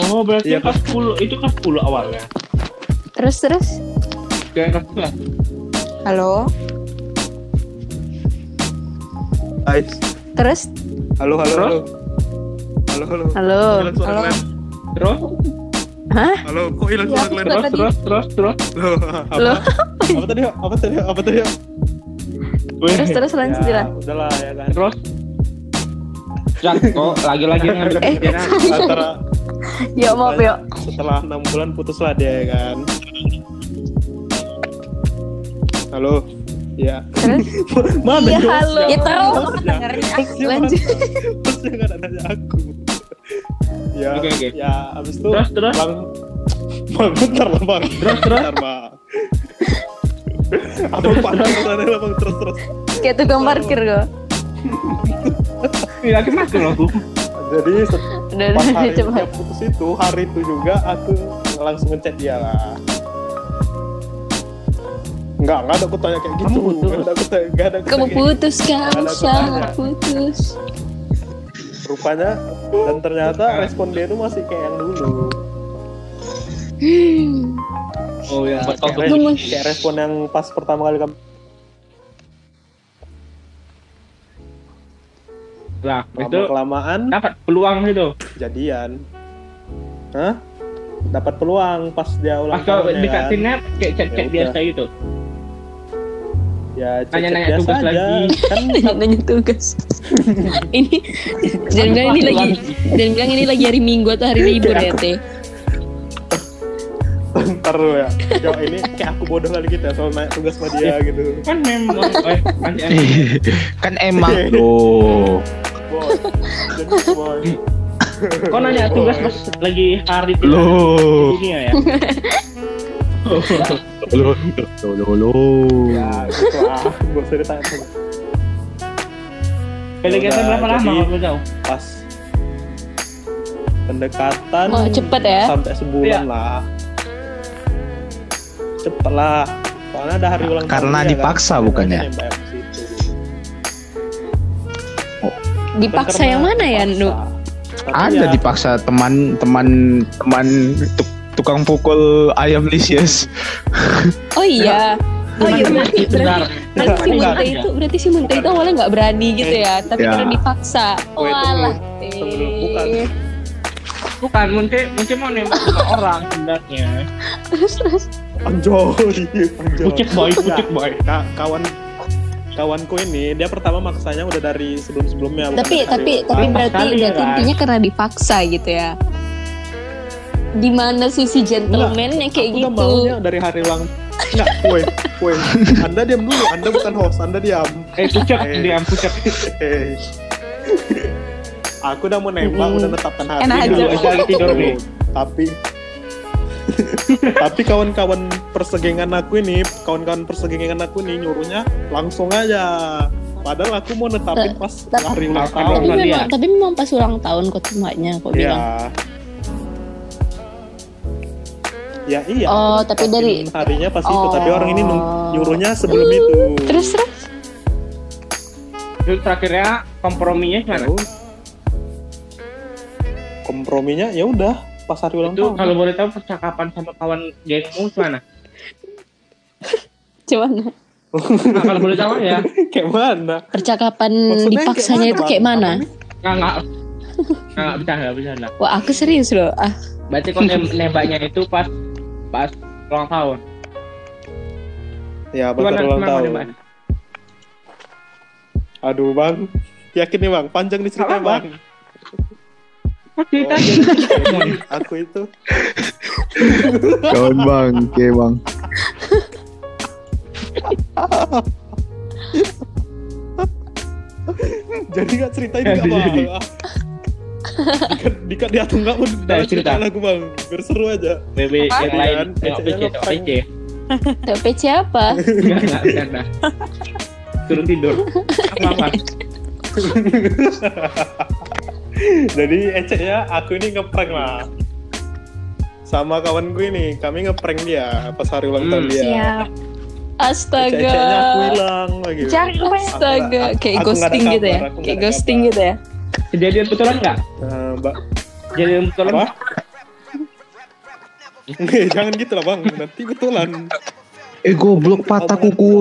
Oh, berarti Iya, kelas 10 itu kelas 10 awalnya. Terus terus. Kayak kelas 11. Halo. Guys, Terus. halo halo Terus? halo. Halo halo. Halo. Hilang suara Halo. kalian. Terus, Hah? Halo, kok hilang Ya, suara kalian? Apa terus, tadi? terus, terus, terus. Loh, apa? Loh. Apa tadi? Apa tadi? Apa tadi? Wih, Terus terus lanjut Ya, Dila. udahlah ya kan. terus. Jak, kok lagi-lagi ngambil Eh. pikiran. Antara Yuk maaf yuk. setelah enam bulan putus lah dia ya kan. Halo. Ya. Terus. Mana Iya, halo. Ya terus. Hostnya mana? Lanjut. Nggak ada nanya aku. Ya, Oke, oke. ya, abis itu Terus, terus. bang, bang, bentar lah bang, Terus, terus. bentar bang. Apa sana lah bang, terus terus. Kayak tukang parkir kok. Ini lagi mati loh. Jadi pas hari dia putus itu, hari itu juga aku langsung ngechat dia lah. Enggak, enggak ada aku tanya kayak gitu. Kamu putus? Enggak ada aku tanya, enggak ada aku Kamu putus kamu tanya. putus. Rupanya dan ternyata respon dia itu masih kayak yang dulu. Hmm. Oh ya. Kayak, kayak respon yang pas pertama kali kamu Lah, itu lama kelamaan dapat peluang itu. jadian. Hah? Dapat peluang pas dia ulang Pas kau tahunnya kan. dekatinnya kayak chat-chat Ya biasa gitu. Ya, chat Nanya-nanya biasa tugas aja. lagi. Kan Nanya tugas. ini jangan bilang ini lagi jangan bilang ini lagi hari Minggu atau hari libur ya teh. ntar ya. Ya ini kayak aku bodoh kali gitu ya soal naik tugas sama dia gitu. kan memang eh, kan emang loh. Boy. Jadi boy. kau nanya tugas pas lagi hari dunia ya Loh. Loh. Loh. Ya gitu lah. Sama. PDKT Udah, berapa lama kalau tahu Pas pendekatan Oh, cepet ya? sampai sebulan Iya. lah. Cepet lah. Soalnya ada hari ulang tahun Karena dia, dipaksa kan. bukannya? Situ. Dipaksa yang mana ya. Nu? Ada ya, dipaksa teman teman teman tuk- tukang pukul ayam lisius. Oh iya. Oh iya berarti berarti, berarti si Enggak. Munte itu berarti si Munte itu awalnya nggak berani gitu ya, tapi Ya. karena dipaksa. Oh, Walah. sebelum- bukan. eh. bukan mungkin mungkin mau nembak orang sebenarnya Terus terus. Anjoy, anjoy. pucet boy pucet boy Ka- kawan kawanku ini dia pertama maksanya udah dari sebelum sebelumnya Tapi tapi tapi berarti berarti kan? intinya karena dipaksa gitu ya. Di mana sisi gentleman-nya kayak aku udah gitu. maunya dari hari ulang enggak woi woi anda diam dulu anda bukan host anda diam eh pucet Eh. dia pucet Hei. aku udah mau nembak Mm. udah netapkan hari Enak aja. Aja lagi tidur nih. tapi tapi kawan-kawan persegengan aku ini kawan-kawan persegengan aku ini nyuruhnya langsung aja padahal aku mau netapin pas hari ulang Tapi Tapi tahun dia. memang tapi memang pas ulang tahun kok temaknya kok bilang. Ya ya iya. Oh, tapi dari- harinya pas itu Oh. tapi orang ini nyuruhnya sebelum itu. Terus terus. terus terakhirnya komprominya gimana? Komprominya ya udah pas hari ulang itu tahun. kalau boleh tahu percakapan sama kawan gengmu gimana? Coba nah, kalau boleh tahu ya. Kayak mana? Percakapan Maksudnya dipaksanya kayak itu kayak mana? nggak nggak nggak nggak. Bisa nggak bisa lah Wah aku serius loh. Ah. Berarti kau nem- nembaknya itu pas pas ulang tahun. Ya pas ulang tahun. Aduh bang. Yakin nih bang? Panjang nih ceritanya Apa, bang? Cerita Oh, aja jadi aku itu. Kawan bang, oke bang. jadi nggak ceritain nggak bang dikat dia tuh nggak mau Nah, cerita. cerita aku bang biar seru aja BB Apa? yang lain tengok PC tengok. PC PC apa? Enggak, enggak, bercanda. Suruh tidur. Apa apa? jadi eceknya aku ini ngeprank lah sama kawan gue ini kami ngeprank dia pas hari ulang tahun Hmm. dia Siap. Astaga. eceknya aku hilang lagi Cari rupanya. Astaga, Aku- kayak ghosting gitu ya. Kayak ghosting gitu ya. Kejadian betulan enggak? Nah, mbak Kejadian betulan apa Nih, jangan gitu lah bang nanti betulan Eh goblok patah Omongan kuku.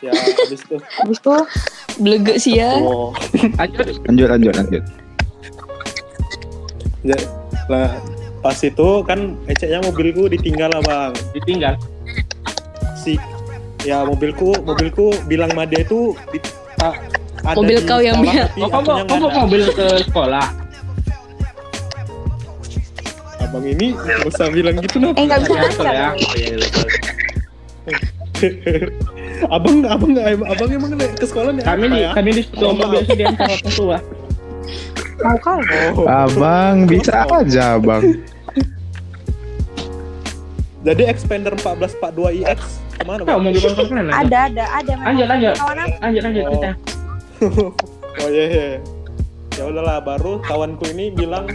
ya habis itu Habis itu Blegek sih ya. oh Lanjut. Lanjut lanjut lanjut. ya, lah pas itu kan eceknya mobilku ditinggal lah bang Ditinggal. si ya mobilku mobilku bilang sama dia itu di, ta- ada Mobil kau yang sekolah, biar- Oh, kamu ada. mobil ke sekolah. abang ini nggak usah bilang gitu nah eh nggak bisa ya. Oh, iya, iya, betul. abang abang nggak abang emang naik ke sekolah nih Kami di kami di situ Oh, mobil sih diantar orang tua. Mau kau? oh. Abang bisa aja bang. jadi expander 1442 iX ke mana Tahu bang mobil konser mana? Ada ada ada. Lanjut lanjut. Lanjut lanjut Oh. kita. Oh iya iya ya udahlah baru kawanku ini bilang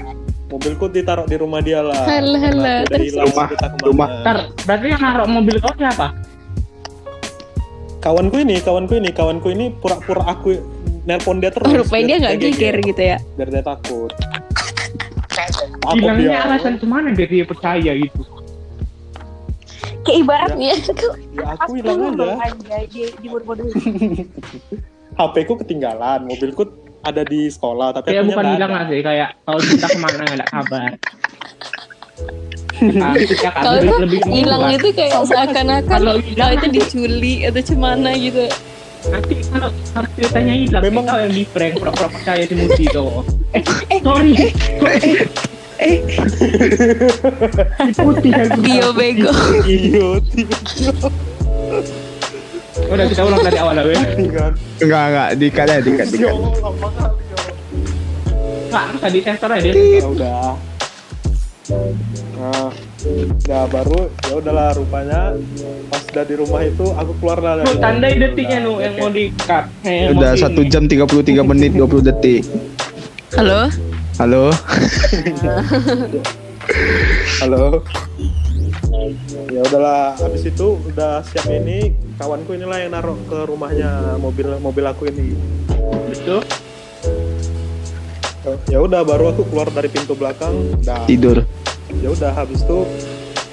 mobilku ditaruh di rumah dia lah aku udah Terus, hilang, Rumah, ke mana. rumah. Ntar, berarti yang naruh mobil kau siapa? kawanku ini kawanku ini kawanku ini pura-pura aku nelpon dia terus Oh, rupanya dia nggak geger, gitu ya. biar dia takut Bilangnya alasan ke mana biar dia percaya gitu. Kayak ibaratnya ya aku hilang dulu aja aja di. HP ku ketinggalan mobilku ada di sekolah tapi Kayak akunya bukan bilang lah sih, kayak kalau kita ke mana nggak ada kabar. Ya kan, Kalau itu lebih hilang itu kayak seakan-akan Kalau itu diculik atau cemana gitu. nanti kalau harus ceritanya hilang Memang- kau yang di prank pura-pura percaya si Muti itu eh, eh sorry Eh, Putih aku. Bio bego. Iya, Udah kita ulang dari awal ya. kan. Enggak enggak dikat ya dikat Ya dikat. Allah, lama kali ya. Nggak, harus tadi sensor aja. Ya udah. Nah, ya baru ya udahlah rupanya pas udah di rumah itu aku keluar lah dari tandai Udah, detiknya nu yang mau di cut. Eh, yang Udah di- satu jam 33 menit 20 detik. Halo? Halo. Halo. Ya udahlah, habis itu udah siap ini kawanku inilah yang naruh ke rumahnya mobil mobil aku ini. Itu Ya udah baru aku keluar dari pintu belakang, udah Tidur. ya udah habis itu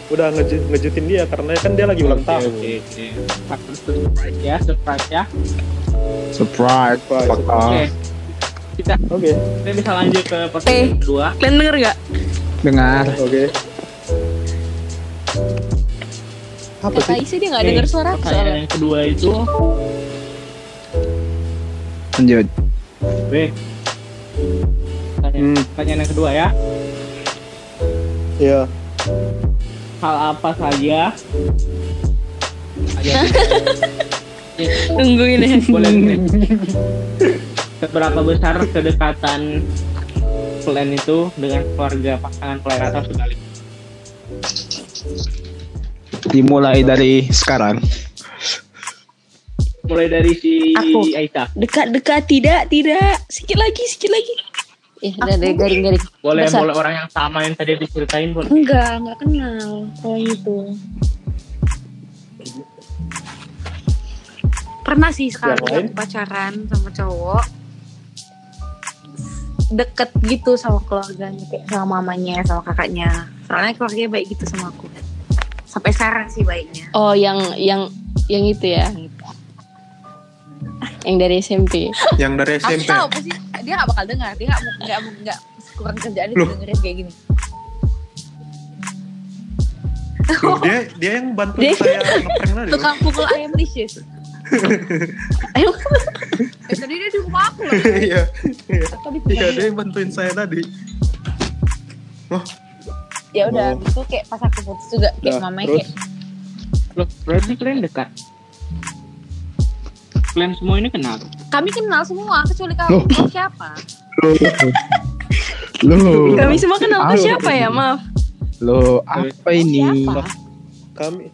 udah ngeju ngejutin dia karena kan dia lagi ulang tahun. Oke, oke. Faktor surprise ya, surprise ya. Surprise. Surprise, Oke. off. Kita Oke, kita bisa lanjut ke Eh. pertanyaan kedua. Kalian denger gak? Dengar. oke. Apa Kata sih? Isi dia gak Oke, denger suara aku soalnya. yang kedua itu, Lanjut. B. Pertanyaan, Hmm. pertanyaan yang kedua ya. Iya. Hal apa saja? Tungguin ya. boleh nih. Seberapa besar kedekatan kalian itu dengan keluarga pasangan kalian atau sebaliknya? Dimulai dari sekarang. Mulai dari si Aku. Aita. dekat-dekat tidak, tidak. Sikit lagi, sikit lagi. Eh, dari garing-garing. Boleh Besar. boleh orang yang sama yang tadi diceritain boleh. Enggak, enggak kenal kalau itu. Pernah sih sekali pacaran sama cowok deket gitu sama keluarganya kayak sama mamanya sama kakaknya soalnya keluarganya baik gitu sama aku sampai sekarang sih baiknya Oh, yang yang yang itu ya. Yang dari SMP. Yang dari aku SMP. tahu pasti dia gak bakal dengar dia gak mau- nggak mau- nggak kurang kerjaan dia dengerin kayak gini Loh, dia dia yang bantuin Dia- saya ngeprank tadi. tukang pukul ayam licious ayo eh, tadi dia di rumah aku loh Iya. Iya. Iya, dia yang bantuin saya tadi. Ya udah Oh. itu kayak pas aku putus juga kayak Nah, mamanya terus? kayak Loh, berarti kalian dekat. Kalian semua ini kenal. kami kenal semua kecuali kamu Loh. Kamu siapa Loh. Kami semua kenal tuh siapa ya? Maaf. Loh, apa ini? siapa Kami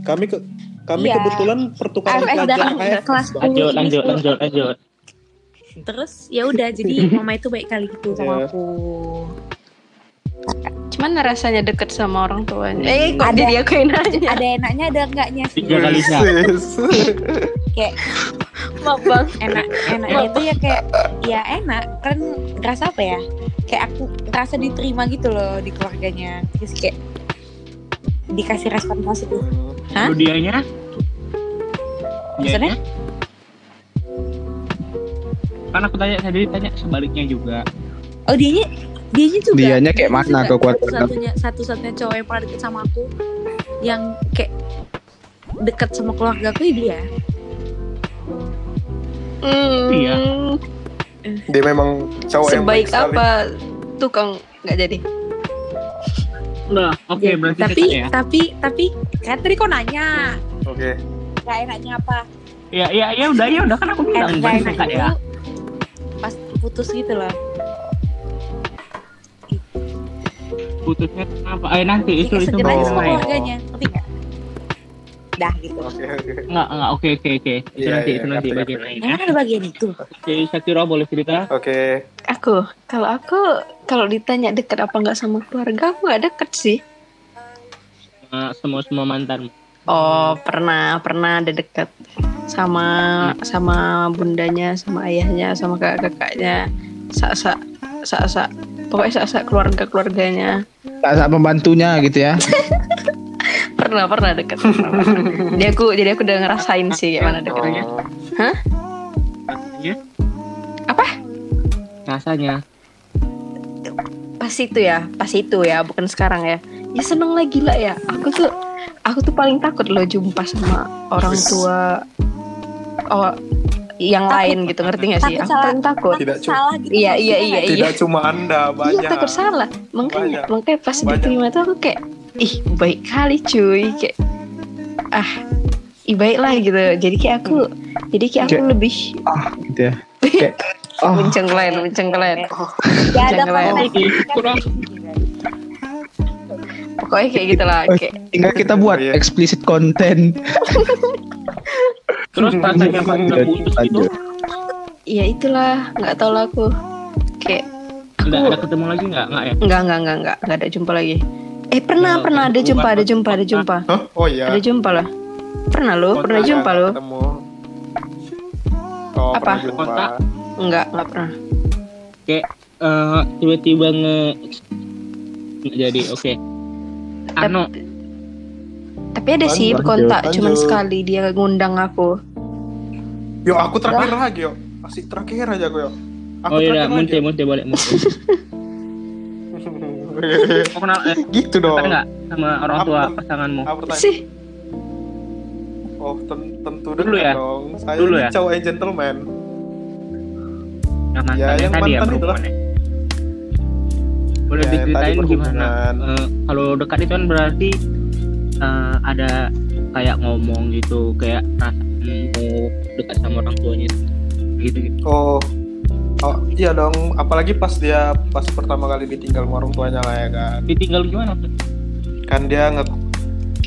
kami ke kami Iya. kebetulan pertukaran AFS pelajar dan kayak kelas 10 Lanjut, lanjut, lanjut, lanjut. terus ya udah jadi mama itu baik kali gitu sama Iya. aku Cuman rasanya deket sama orang tuanya. Eh, kok Ada. jadi aku yang nanya? ada enaknya ada enggaknya sih Tiga kali sih. kayak Maaf bang. enak enaknya itu ya kayak ya enak kan ngerasa apa ya kayak aku ngerasa diterima gitu loh di keluarganya terus kayak dikasih respon positif Hah? Lu dianya? Maksudnya? Kan aku tanya tadi tanya sebaliknya juga. oh dianya dianya juga Dianya kayak Dianya mana kekuatan? satu-satunya satu-satunya cowok yang paling deket sama aku yang kayak deket sama keluarga aku ya dia Hmm, Iya. dia memang cowok yang Sebaik baik sekali. apa tukang nggak jadi? Nah, oke Ya, berarti tapi ya. tapi tapi kan tadi kau nanya Oke. gak enaknya apa Ya, ya, ya udah, ya udah kan aku bilang Enak- gak berarti enaknya dekat ya. pas putus gitu loh Putusnya kenapa? Eh nanti itu itu baru sama main. keluarganya ngerti nggak dah gitu Oke, oke. Enggak, enggak, oke, oke, oke. Itu Iya, nanti, iya, itu nanti ngerti, bagian lain emang ada bagian itu Oke, Syakira boleh cerita? Oke. Aku, kalau aku kalau ditanya deket apa nggak sama keluarga, aku nggak deket sih. Sama semua semua mantan. Oh, pernah, pernah ada deket sama sama bundanya, sama ayahnya, sama kakak-kakaknya, sak-sak, sak-sak, pokoknya sak-sak keluarga-keluarganya. Tak saat pembantunya gitu ya. Pernah, pernah deket. Pernah, pernah. Jadi aku, jadi aku udah ngerasain sih gimana deketnya. Oh, Rasanya? Apa? Rasanya. Pas itu ya, pas itu ya, bukan sekarang ya. Ya seneng lah gila ya. Aku tuh, aku tuh paling takut loh jumpa sama orang tua. Oh, yang Takut. lain gitu ngerti gak sih Takut aku salah. takut Tidak cuma- salah gitu Iya, iya, iya? Tidak cuma anda, iya banyak. takut salah makanya Banyak. makanya pas Banyak. diterima tuh aku kayak ih baik kali cuy kayak ah ih baik lah gitu jadi kayak aku jadi kayak aku Kayak- lebih ah gitu ya kayak oh mencengkelen mencengkelen Gak ada Jangan lain. konten Kurang. pokoknya kayak gitulah Oh, kayak tinggal kita buat Iya. explicit content Terus rasanya pas udah putus gitu Lanjut. ya itulah nggak tahu lah aku kayak nggak ada ketemu lagi nggak nggak ya nggak nggak nggak nggak nggak ada jumpa lagi eh pernah Oh, pernah ada jumpa ada jumpa ada jumpa Hah? Oh iya. ada jumpa lah pernah lo Kontak pernah jumpa lo Ketemu. Oh, Apa? pernah jumpa. Kontak. nggak nggak pernah kayak eh, tiba-tiba nge nggak jadi oke Ano tapi ada sih kontak cuman sekali dia ngundang aku Yo, aku terakhir lagi, yo. Asik terakhir aja aku, yo. Aku oh iya munte lagi. munte balik munte mau kenal eh, gitu dong. nggak sama orang tua Apa? pasanganmu Apa sih Oh, ten- tentu Dulu ya? dong. Saya Dulu ya? cowok yang gentleman. yang Ya, yang tadi ya mantan itulah. perempuannya boleh Ya, diceritain gimana. Eh, kalau dekat itu kan berarti eh, ada kayak ngomong gitu kayak rasa mau dekat sama orang tuanya gitu gitu Oh, oh iya dong. Apalagi pas dia pas pertama kali ditinggal sama orang tuanya lah ya kan. ditinggal gimana tuh Kan dia nge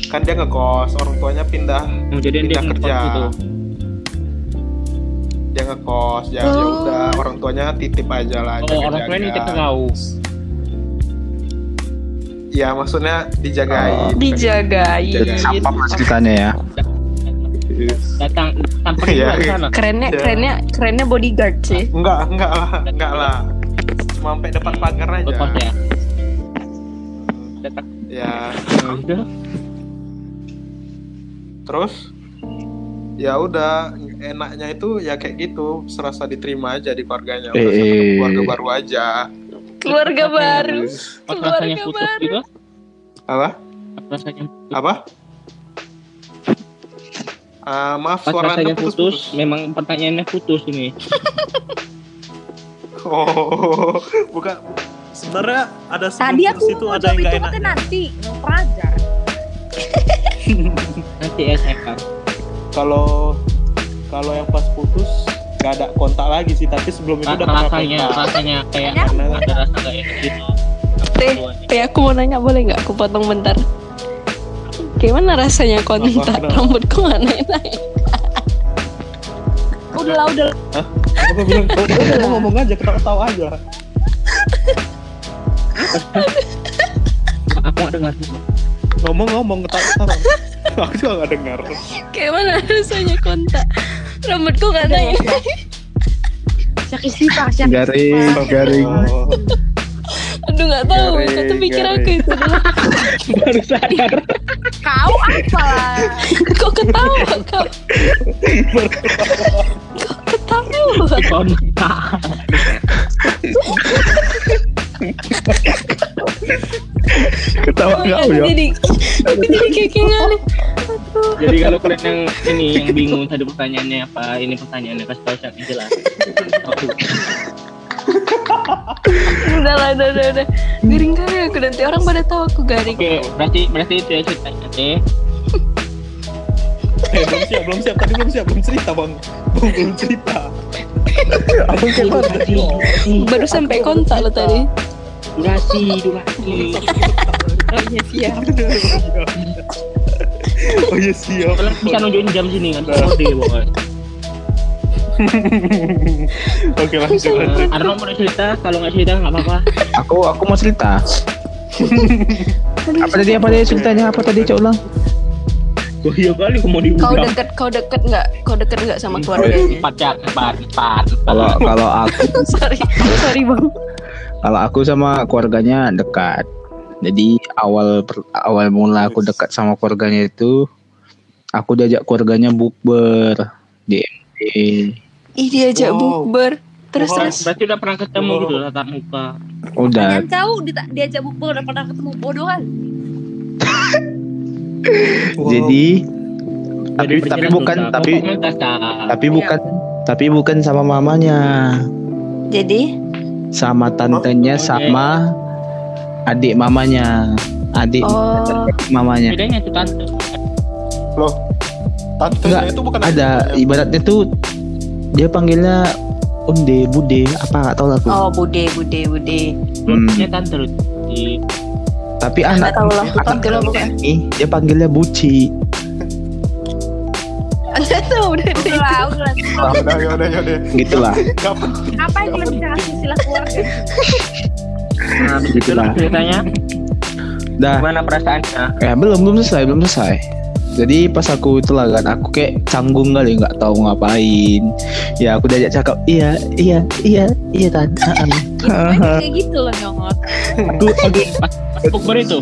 kan dia ngekos, orang tuanya pindah jadian dia Pindah ngekos kerja. gitu dia ngekos ya ya Oh. udah orang tuanya titip aja lah oh orang tuanya nitip ke kau ya maksudnya dijagain. Oh. dijagain. Jagain. apa mas ceritanya ya. Datang tanpa Iya, di iya. sana. Kerennya Ya. kerennya kerennya bodyguard sih. Enggak enggak lah enggak lah. Cuma sampai depan pagar aja. Lepas ya? Datang. Ya ya. Udah. Terus ya udah enaknya itu ya kayak gitu. Serasa diterima aja di keluarganya. Udah satu eh. keluarga baru aja keluarga baru. Keluarga putus baru. gitu? Apa? Rasanya putus. Apa? Ah, maaf pas suara rasanya anda putus, putus, memang pertanyaannya putus ini. Oh. Bukan. Sebenarnya ada Tadi aku itu mau ada yang itu enak. nanti pelajar. nanti ya saya kalau kalau yang pas putus nggak ada kontak lagi sih tapi sebelum itu udah rasanya rasanya kayak ada? rasa enak gitu. Teh teh aku mau nanya boleh nggak aku potong bentar? Gimana rasanya kontak rambutku nggak naik naik Udah lah, udah. aku bilang "Oh, udah ngomong aja ketawa-ketawa aja. Aku gak dengar. Ngomong-ngomong ketawa-ketawa aku juga nggak dengar. Gimana rasanya kontak rambutku nggak naik Syakir sifat, syakir garing garing. Oh, aduh nggak tahu. Itu tuh pikir aku itu dulu. Baru sadar. Kau apa? Kok ketawa kau kok ketawa? Kontak ketawa nggak aku ya jadi aku jadi kekengan jadi kalau kalian yang ini yang bingung tadi pertanyaannya apa ini pertanyaannya kasih tahu saya jelas. Oke. udah lah udah udah udah. Garing kali aku nanti orang pada tahu aku garing. Oke, berarti berarti itu ya ceritanya teh. Eh, belum siap belum siap. Tadi belum siap belum cerita bang. Bang belum cerita. Abang kayak mana baru sampai kontak lo tadi. Durasi, durasi. oh iya siap. Oh iya siap. Kalian bisa nunjukin jam sini kan? Kode pokoknya. oke lanjut lanjut. Arno mau cerita, kalau nggak cerita nggak apa-apa. aku aku mau cerita. Apa tadi apa tadi ceritanya? Apa tadi cok ulang Oh iya kali mau kau diundang. deket kau deket nggak kau deket nggak sama keluarganya Empat ya, empat, empat. kalau kalau aku sorry sorry bang kalau aku sama keluarganya dekat jadi awal per- awal mula aku dekat sama keluarganya itu aku diajak keluarganya bukber di MD ih diajak Wow. bukber terus Wow. terus Berarti udah pernah ketemu Oh. gitu tatap muka. udah Kalian tahu di- diajak bukber udah pernah ketemu bodoh kan? Wow. jadi tapi tapi bukan tapi tapi bukan tapi bukan sama mamanya. Jadi? Sama tantenya Oh, sama adik mamanya. Adik Oh. mamanya. Bedanya itu tante. Loh, tantenya itu bukan ada ibaratnya tuh dia panggilnya onde bude apa nggak tahu lah aku. Oh bude bude bude. Hmm. Dia tante tapi Nggak anak tahu lah, anak kan? ini dia panggilnya buci Enggak tahu udah. Udah lah, udah lah. Ah, udah, ya udah, ya udah. gitulah. Apa yang lebih sila keluarga? nah, Gitu itulah lah. ceritanya dah gimana perasaannya ya belum belum selesai belum selesai jadi pas aku itulah kan aku kayak canggung kali nggak tahu ngapain. Ya aku diajak cakap iya iya iya iya tante Gimana kayak gitu loh nyongot. aku aku pas bukber itu?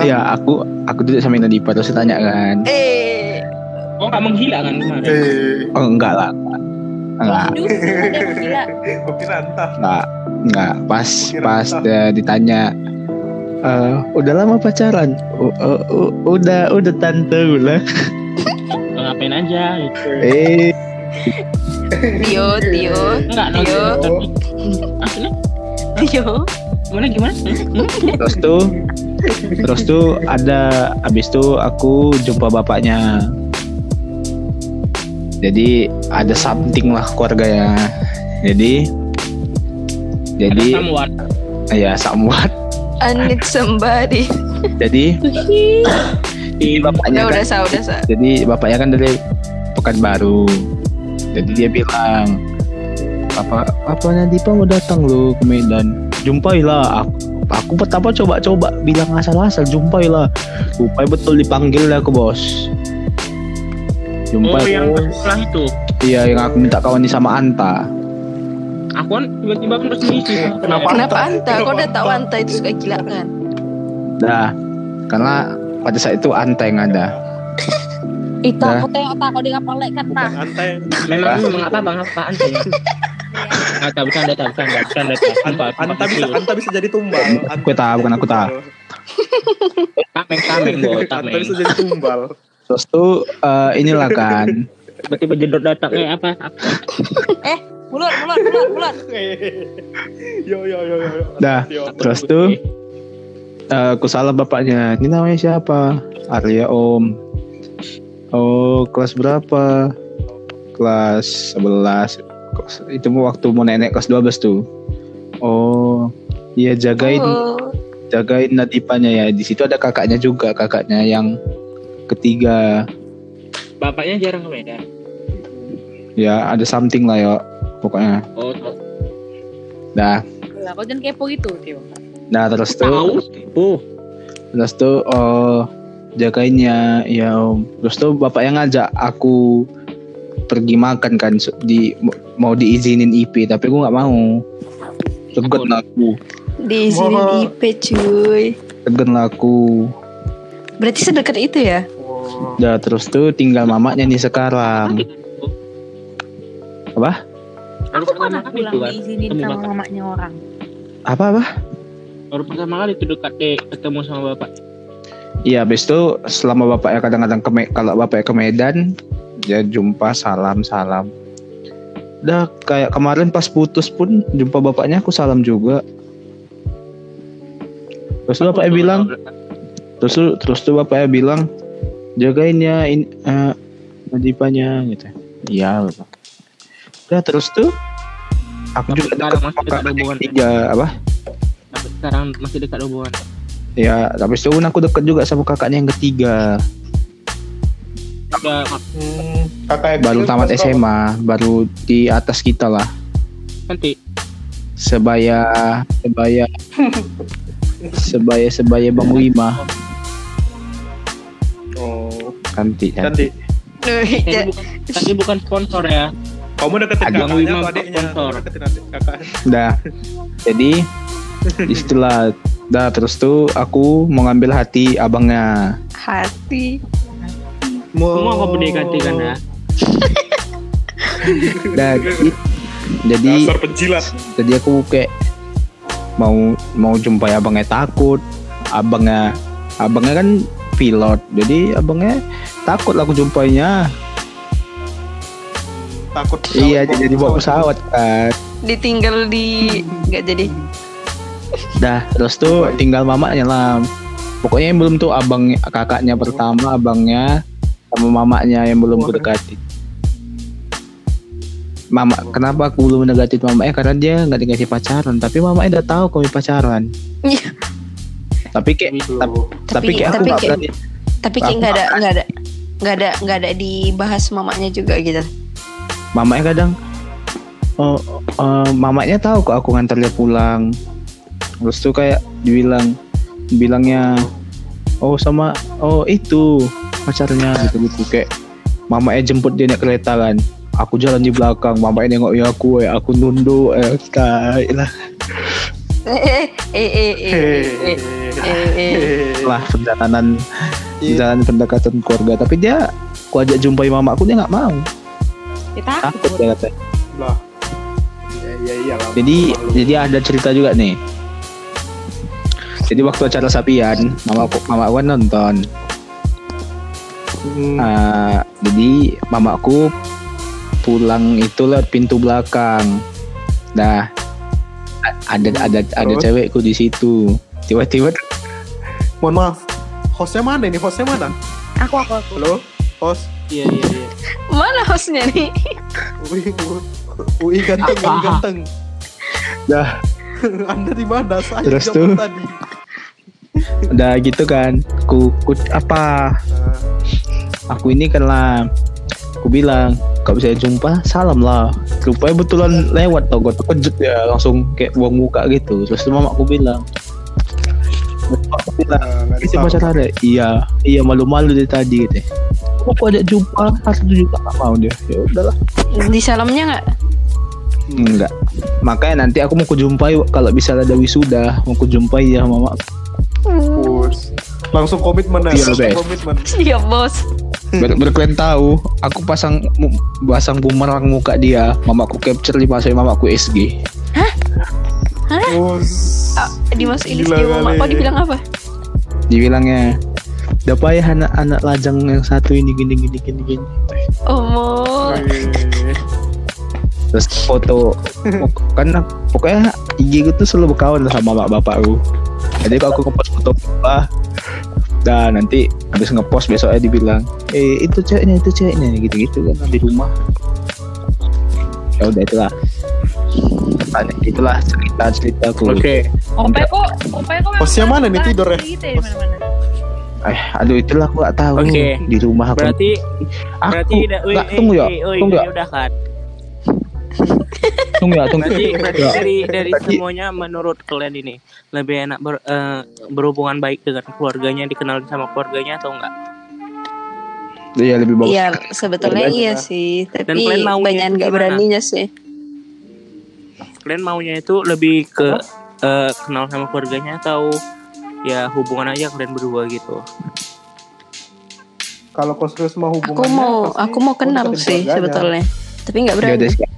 Ya aku aku duduk sama Nadipa terus tanya kan. Eh. oh nggak menggila kan kemarin? Eh, oh enggak lah. Enggak. Enggak enggak. Pas pas dia ditanya eh udah lama pacaran? U- u- u- udah udah tante lah ngapain aja gitu. Eh. Tio Tio enggak Tio. Asli? Tio. gimana gimana? Hmm? terus tuh terus tuh ada abis itu aku jumpa bapaknya. Jadi ada something lah keluarga ya jadi jadi ada somewhat ya somewhat I need somebody. jadi di bapaknya Udah kan, udah sah udah sah. jadi bapaknya kan dari Pekanbaru. Jadi dia bilang apa papanya Dipa mau datang lo ke Medan? Jumpailah aku aku pertama coba-coba bilang asal-asal jumpailah. Jumpai betul dipanggil lah aku bos. Oh jumpai yang pas sekolah itu? Iya yang aku minta kawan sama Anta aku kan tiba-tiba kan resmi sih Kenapa? Kenapa anta? Kau udah tahu Anta? anta itu suka gila kan? dah karena pada saat itu Anta yang ada Itu Nah. aku tengok tak kau di kapal lek kan Bukan tak. Anta memang memang apa bang apaan sih nggak tahu bercanda tahu bercanda bercanda Anta, Anta bisa Anta bisa jadi tumbal. Anta Aku tahu, bukan aku tahu. tameng tameng boy Anta tameng bisa jadi tumbal. terus tuh eh, inilah kan tiba-tiba jedot datang eh apa apa Mulut, mulut, mulut, mulut. yo yo yo yo. Dah, Yo. terus tuh eh, aku salah bapaknya. Ini namanya siapa? Arya Om. Oh kelas berapa? Kelas 11 Kelas- itu waktu mau nenek kelas 12 tuh. Oh iya jagain Oh. jagain Nadipanya ya. Di situ ada kakaknya juga kakaknya yang ketiga. Bapaknya jarang ke Medan? Ya ada something lah ya pokoknya oh dah Lah, kau jangan kepo gitu, Tio. nah terus tuh tahu oh Terus tuh oh jagainnya ya om. Terus tuh bapaknya ngajak aku pergi makan kan di mau diizinin IP tapi gue nggak mau. Tegan lah aku, Diizinin Wah. IP cuy. tegan lah aku. Berarti sedekat itu ya? Udah terus tuh tinggal mamanya nih sekarang. Apa? Baru Aku pertama pernah kali pulang itu kan diizinin sama bapak. mamanya orang. Apa apa? baru pertama kali itu dekat deh ketemu sama bapak Iya, habis itu selama bapaknya kadang-kadang ke kalau bapaknya ke Medan, ya jumpa salam salam. Udah kayak kemarin pas putus pun jumpa bapaknya aku salam juga. Terus tuh bapaknya bilang, terus tuh, terus tuh bapaknya bilang jagain ya in, eh, Nadipanya gitu. Iya, bapak. Udah terus tuh aku juga Sekarang dekat masih dekat hubungan. tiga apa? Tapi sekarang masih dekat hubungan Ya, itu pun aku dekat juga sama kakaknya yang ketiga. udah Hmm, kakak yang baru tamat? SMA, baru di atas kita lah. nanti Sebaya, sebaya, sebaya, sebaya Bang Wima. Oh, Cantik, cantik. Nuh, tadi ya. bukan tadi bukan sponsor ya Kamu deketin Agak kakaknya atau adiknya? deketin adik kakak. Dah. Jadi istilah dah terus tuh aku mau ngambil hati abangnya. hati. semua kau berdekati kan ya Dah, jadi, jadi Dasar penjilat. jadi aku kayak mau mau jumpai abangnya takut. Abangnya abangnya kan pilot. Jadi abangnya takut lah aku jumpainya. Takut Iya, jadi bawa pesawat kan. Ditinggal di nggak jadi. Dah, terus tuh tinggal mamanya lah. Pokoknya yang belum tuh abang kakaknya pertama, abangnya sama mamanya yang belum ku dekati. Mama, kenapa aku belum mendekati mamanya? Karena dia nggak dikasih pacaran, tapi mamanya udah tahu kami pacaran. Iya. Tapi kayak, tapi, tapi kayak aku tapi kayak-. Tapi kayak nggak ada nggak ada nggak ada nggak ada dibahas mamanya juga gitu. Mamanya kadang, oh, eh, mamanya tahu kok aku ngantar dia pulang. Terus tuh kayak dibilang, bilangnya, oh sama, oh itu pacarnya gitu gitu kayak mamanya jemput dia naik kereta kan. Aku jalan di belakang, mamanya nengok ya aku, eh, aku nunduk, eh, tai lah. Eh eh eh eh eh eh eh eh. lah perjalanan Iya. jalan pendekatan keluarga tapi dia aku ajak jumpai mamaku dia nggak mau Kita takut dia. katanya lah. Iya iya iya lah. jadi Malu. jadi ada cerita juga nih. Jadi waktu acara sapian mamaku mamaku kan nonton. Hmm, Ah, jadi mamaku pulang itu lewat pintu belakang. Dah a- ada ada ada Terus? cewekku di situ. Tiba-tiba mohon maaf. Hostnya mana ini? Hostnya mana? Aku aku aku. halo? Host Iya iya iya. Mana hostnya nih? Ui, Ui, ganteng, Ui ganteng. dah Anda di mana? Saya Terus tuh. tadi. udah gitu kan ku, ku apa aku ini kan lah aku bilang kalau bisa jumpa salam lah rupanya betulan lewat tau gue terkejut ya langsung kayak buang muka gitu terus mama aku bilang aku bilang itu pacar ada iya iya malu-malu dari tadi gitu aku ada jumpa harus juga gak mau dia ya udahlah Di salamnya nggak? enggak makanya nanti aku mau kujumpai kalau bisa ada wisuda mau kujumpai ya mama Pus. Langsung komitmen ya. Iya, komitmen. Iya bos. Biar kalian tahu, aku pasang pasang bumerang muka dia, mamaku capture di masa mamaku SG. Pus. Ah, dimasukin di Gila video mama kali. apa dibilang apa? Dibilangnya, udah payah anak-anak lajang yang satu ini gini gini gini gini. Oh. Terus foto, kan aku- pokoknya IG gue tuh selalu berkawan sama bapak bapakku. Jadi kalau aku ngepost foto apa, dah nanti habis ngepost besoknya dibilang, eh itu ceweknya itu ceweknya gitu-gitu kan di rumah. Ya udah itulah. Tanya itulah cerita ceritaku. Oke. Ompe kok, ompe kok. memang Hostnya mana nih tidur ya? Gitu ya di mana-mana. Eh, aduh itulah aku gak tahu Oke. di rumah aku. Berarti aku berarti udah wih, nggak, tunggu ya, tunggu ya, udah kan. tunggu ya, tunggu. Berarti berarti Ya. dari dari semuanya menurut kalian ini lebih enak ber- eh, berhubungan baik dengan keluarganya dikenal sama keluarganya atau enggak? Iya lebih bagus. Iya, sebetulnya Lebih iya sih, tapi Dan kalian maunya banyak itu nggak beraninya sih. Kalian maunya itu lebih ke eh, kenal sama keluarganya atau ya hubungan aja kalian berdua gitu? Kalau kau serius mau hubungannya, Aku mau, pasti aku mau kenal sih keluarganya. sebetulnya, tapi nggak Ya berani. udah siap.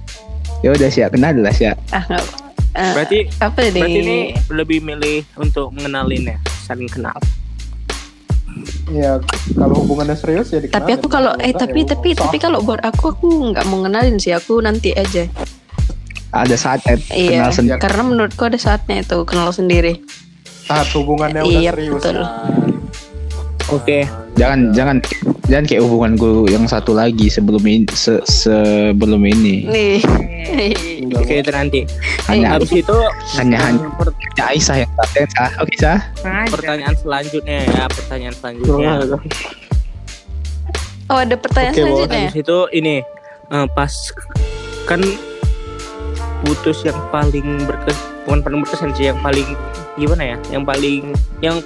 Ya udah siap, kenal lah siap. Ah nggak. eh, Berarti apa nih? berarti ini lebih milih untuk mengenalin ya, saling kenal. Iya, kalau hubungannya serius ya. Tapi aku kalau eh tapi ya tapi usah. tapi kalau buat aku aku nggak mau ngenalin sih, aku nanti aja. Ada saatnya Iya, kenal sendiri. karena menurutku ada saatnya itu kenal sendiri. Saat hubungannya udah Iya, serius. betul. Oke. Jangan jangan jangan kayak hubunganku yang satu lagi sebelum ini se- sebelum ini. Nih. Oke itu nanti. Hanya Habis itu hanya hanya eh, Aisyah yang sah. Oke sah. Ada. pertanyaan selanjutnya ya, pertanyaan selanjutnya. Oh ada pertanyaan Bos. selanjutnya. ya? Habis itu ini eh, pas kan putus yang paling berkes bukan paling berkesan sih yang paling gimana ya yang paling yang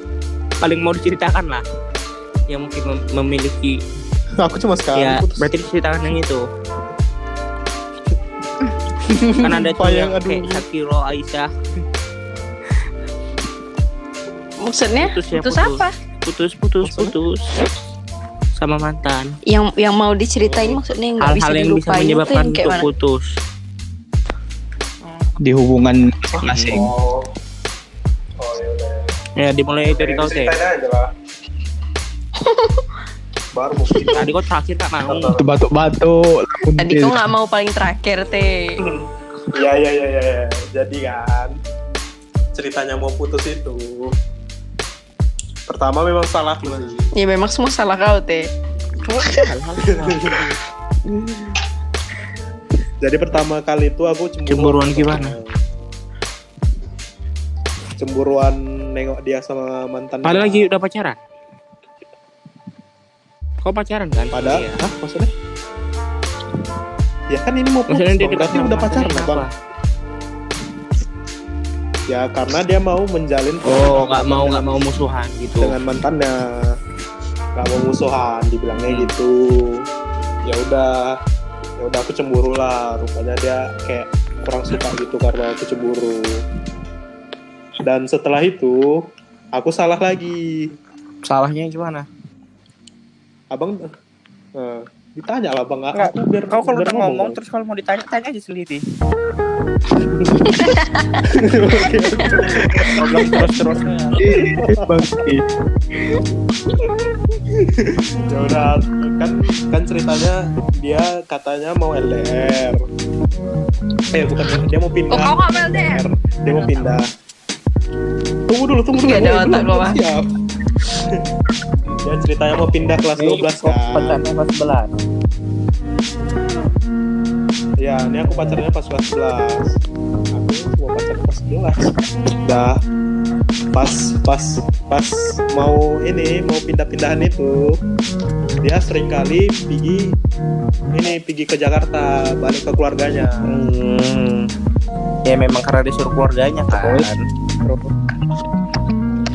paling mau diceritakan lah yang mungkin mem- memiliki Aku cuma sekali ya putus. berarti diceritakan yang itu kan ada tuh yang aduh. kayak Shakiro Aisyah Maksudnya putus ya putus putus apa? putus putus putus sama mantan Yang yang mau diceritain maksudnya yang nggak bisa hal-hal yang bisa dilupain itu menyebabkan yang kayak untuk mana? putus Di hubungan masing. Oh. Ya. Ya dimulai dari kau lah. Baru cerita. tadi kau terakhir kak mau Itu batuk-batuk. Tadi kau nggak mau paling terakhir teh. Iya iya iya iya. Jadi kan ceritanya mau putus itu pertama memang salah sih. Ya memang semua salah kau teh. Jadi pertama kali itu aku Cemburuan cemburuan gimana? Cemburuan nengok dia sama mantan. Padahal lagi udah pacaran. Kau pacaran kan? Padahal, Iya. hah maksudnya? Ya kan ini mau putus, Maksudnya dia berarti udah pacaran lah bang. Ya karena dia mau menjalin Oh, nggak mau nggak mau musuhan gitu. dengan mantannya, nggak mau musuhan, dibilangnya gitu. Ya udah, ya udah aku cemburu lah. Rupanya dia kayak kurang suka gitu karena aku cemburu. Dan setelah itu, aku salah lagi. Salahnya gimana? Abang, eh, ditanya lah bang. Nggak, aku biar Kau kalau udah ngomong Bang. terus kalau mau ditanya tanya aja sendiri. Problem terus terusnya. Ya udah kan kan ceritanya dia katanya mau LDR eh bukan dia mau pindah Oh kau mau LDR? dia mau pindah tunggu dulu tunggu dulu. Nggak ada otak siap. Dia ceritanya mau pindah kelas 12 kan. Pacarnya pas sebelah. ya ini aku pacarnya pas kelas 11 aku mau pacarnya pas 11 udah. Pas pas pas mau ini mau pindah-pindahan itu dia sering kali pergi ini pergi ke Jakarta balik ke keluarganya. Hmm. Ya memang karena disuruh keluarganya kan.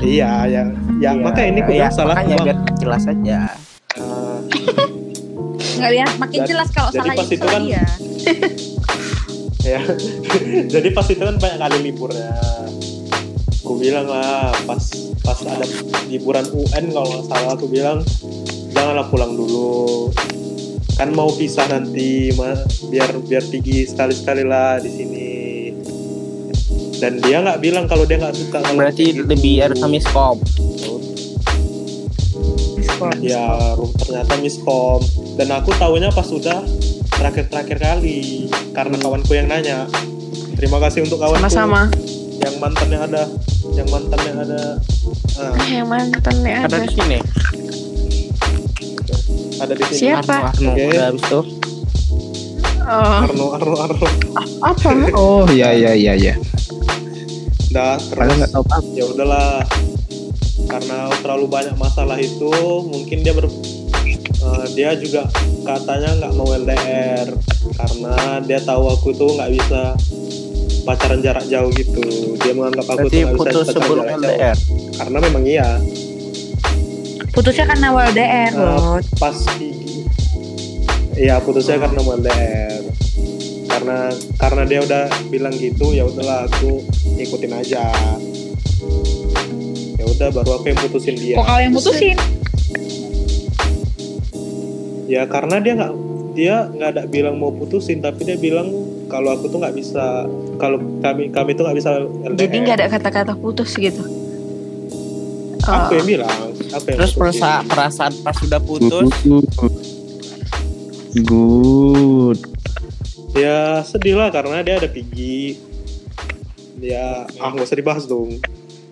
Iya ya ya makanya ini aku ya, salah makanya biar jelas aja. Eh, Nggak ya, makin Jadi- jelas kalau jadi salahnya pas itu kan- dia. ya. Jadi pas itu kan banyak kali liburnya aku bilang lah pas pas ada liburan UN kalau nggak salah aku bilang janganlah pulang dulu. Kan mau pisah nanti ma- biar biar pergi sekali sekali lah di sini dan dia nggak bilang kalau dia nggak suka kalau Berarti kayak gitu. lebih ada miskom. ya ternyata miskom dan aku tahunya pas sudah terakhir terakhir kali karena kawanku yang nanya terima kasih untuk kawanku Sama-sama. yang mantannya ada yang mantannya ada ah, Yang mantan ya Ada ada. di sini. ada di sini Siapa? Arno, Arno. Oke. Udah habis itu. Oh. Arno Arno Arno Apa? Oh iya iya iya iya. Udah Padahal nggak terus tahu apa. ya udahlah. Karena terlalu banyak masalah itu mungkin dia ber eh, dia juga katanya nggak mau LDR karena dia tahu aku tuh nggak bisa pacaran jarak jauh gitu. Dia menganggap aku Berarti tuh nggak bisa putus pacaran sebelum jarak jauh. LDR. karena memang iya. Putusnya karena LDR Eh, loh. pas di iya putusnya karena mau LDR karena karena dia udah bilang gitu ya udahlah aku ikutin aja ya udah baru aku yang putusin dia Kok kau yang mutusin? ya karena dia nggak dia nggak ada bilang mau putusin tapi dia bilang kalau aku tuh nggak bisa kalau kami kami tuh nggak bisa LDR. Jadi nggak ada kata-kata putus gitu. aku Oh. yang bilang aku yang Terus putusin. perasa, perasaan pas sudah putus, Good. Ya sedih lah karena dia ada pigi dia ah nggak usah dibahas dong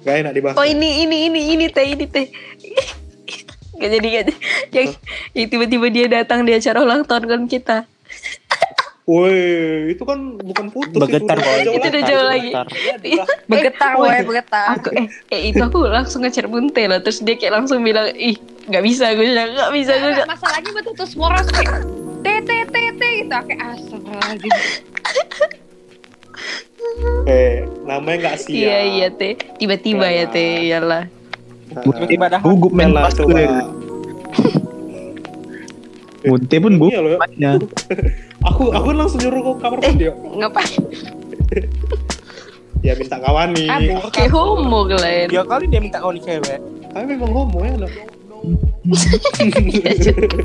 gak enak dibahas Oh ini ini ini ini teh ini teh. Gak jadi gak jadi. Yang, yang tiba-tiba dia datang di acara ulang tahun kan kita. Woi, itu kan bukan putus bergetar itu udah Itu udah jauh lagi. Bergetar. Bergetar, oh, woy, iya. bergetar. Aku eh, eh itu aku langsung ngecer bunte lah. Terus dia kayak langsung bilang ih nggak bisa gue bilang nggak bisa gue Nggak, masalahnya betul semua orang kayak teh gitu kayak astagfirullahaladzim Eh, namanya nggak siap. Iya iya teh. Tiba-tiba ya teh iyalah. Tiba-tiba dah. Gugup pas coba. Munte pun. Iya loh. Banyak. Aku aku langsung nyuruh ke kamar mandi. yuk. Ngapain? Ya minta kawani. Aduh. Kayak homo kalian. Tiga kali dia minta kau nih cewek. Tapi memang homo ya. anak. Iya juga.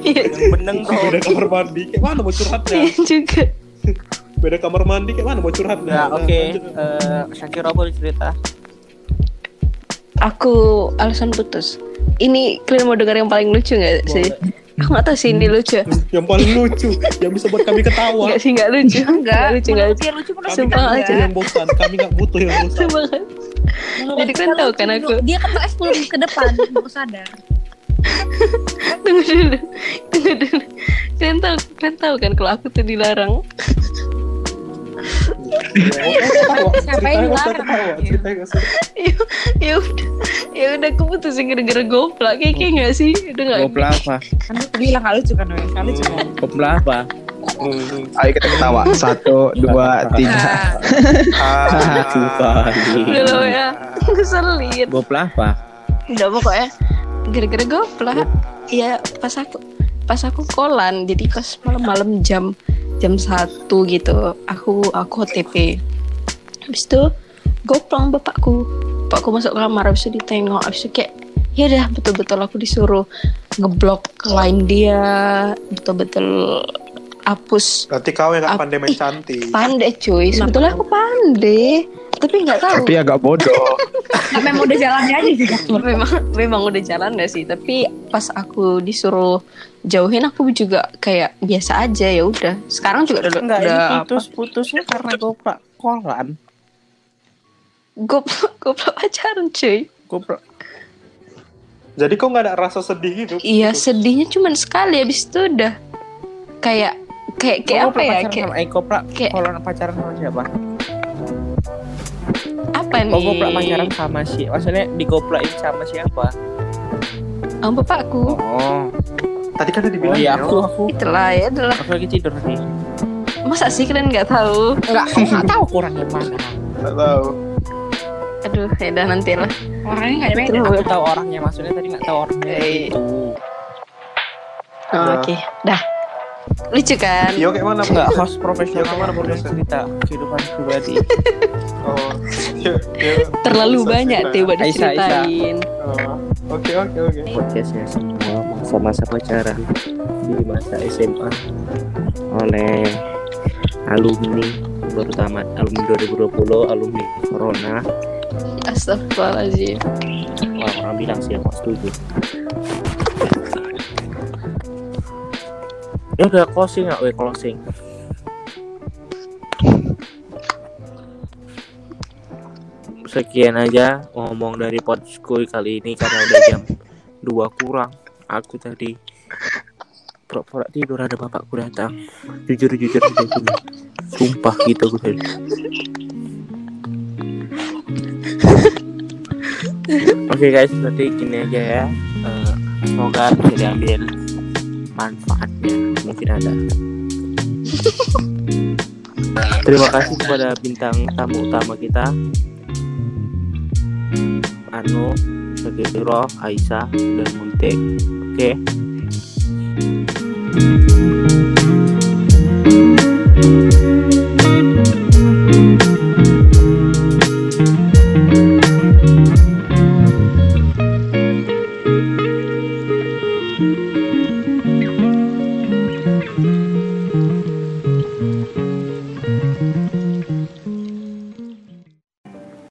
Iya beneng tuh. Beda kamar mandi. Kayak mana mau curhatnya? iya juga. Beda kamar mandi kayak mana mau curhatnya? Nah, oke. Eh, Shakira boleh cerita. Aku alasan putus. Ini kalian mau dengar yang paling lucu nggak sih? Aku nggak tahu sih ini lucu. yang paling lucu yang bisa buat kami ketawa Enggak sih nggak lucu. Enggak, Nggak lucu nggak lucu. Yang lucu kami Sumpah nggak aja. butuh yang bosan kami nggak butuh yang bosan Sumpah kan. Jadi kan tahu kan aku. Dia kan 10 ke depan, baru sadar. Tunggu dulu. Tunggu dulu. Kalian tahu, kalian tahu kan kalau aku tuh dilarang. Siapa yang dilarang? ya, ya udah, ya udah aku putusin gara-gara goplak kayak kayak nggak sih? Udah nggak. Gopla apa? Kan lu bilang gak lucu kan, Wei? Gak lucu kan? Gopla apa? Ayo kita ketawa. Satu, dua, tiga. Nah, Udah lah ya. Ngeselin. Gopla apa? Udah pokoknya gara-gara goplak. Ya pas aku pas aku kolan jadi pas malam-malam jam jam satu gitu aku aku OTP habis itu goplong bapakku. Bapakku masuk kamar habis itu ditengok habis itu kayak ya udah betul-betul aku disuruh ngeblok line dia betul-betul hapus Berarti kau yang gak pandai main cantik. pandai cuy. Sebetulnya aku pandai tapi nggak tahu. Tapi agak bodoh. Memang udah jalannya aja sih, memang memang udah jalan gak sih? Tapi pas aku disuruh jauhin aku juga kayak biasa aja ya udah. Sekarang juga udah Enggak, ini udah apa? putus putusnya karena gopla kolan. gop goblok pacaran cuy. Gopla Jadi kau gak ada rasa sedih gitu? iya sedihnya cuman sekali. Habis itu udah kayak kayak kayak apa ya? kayak sama eh Gopla kayak- kolan pacaran sama siapa? Apa nih Oh, Gopla pacaran sama si maksudnya di Goplain sama siapa? sama bapakku Oh, Tadi kan udah oh dibilang iya ya. aku aku itulah ya adalah aku lagi tidur nih. masa sih kalian nggak tahu Enggak, aku nggak tahu kurang yang mana. Nggak tahu. aduh ya udah nanti lah Orangnya gak ada beda. Itulah. Aku tahu orangnya maksudnya tadi nggak tahu orangnya. Oh, oke dah lucu kan Yo kayak mana? Enggak, host profesional Ya, ke mana boleh podcast? cerita kehidupan pribadi. Oh. Yo, yo. terlalu Bisa banyak Aisyah. diceritain Oh. Oke oke oke. Podcastnya semua masa-masa pacaran di masa SMA oleh alumni baru tamat alumni 2020 alumni corona Astagfirullahaladzim orang-orang bilang sih aku setuju ya udah closing nggak? We closing. Sekian aja ngomong dari podskuy kali ini karena udah jam 2 kurang. Aku tadi pura-pura tidur ada bapakku datang. Jujur jujur gini sumpah gitu aku tadi. Oke guys, berarti gini aja ya. Eh, semoga bisa diambil manfaatnya, mungkin ada. Terima kasih kepada bintang tamu utama kita, Anu, Segero, Aisyah, dan Munte. Oke.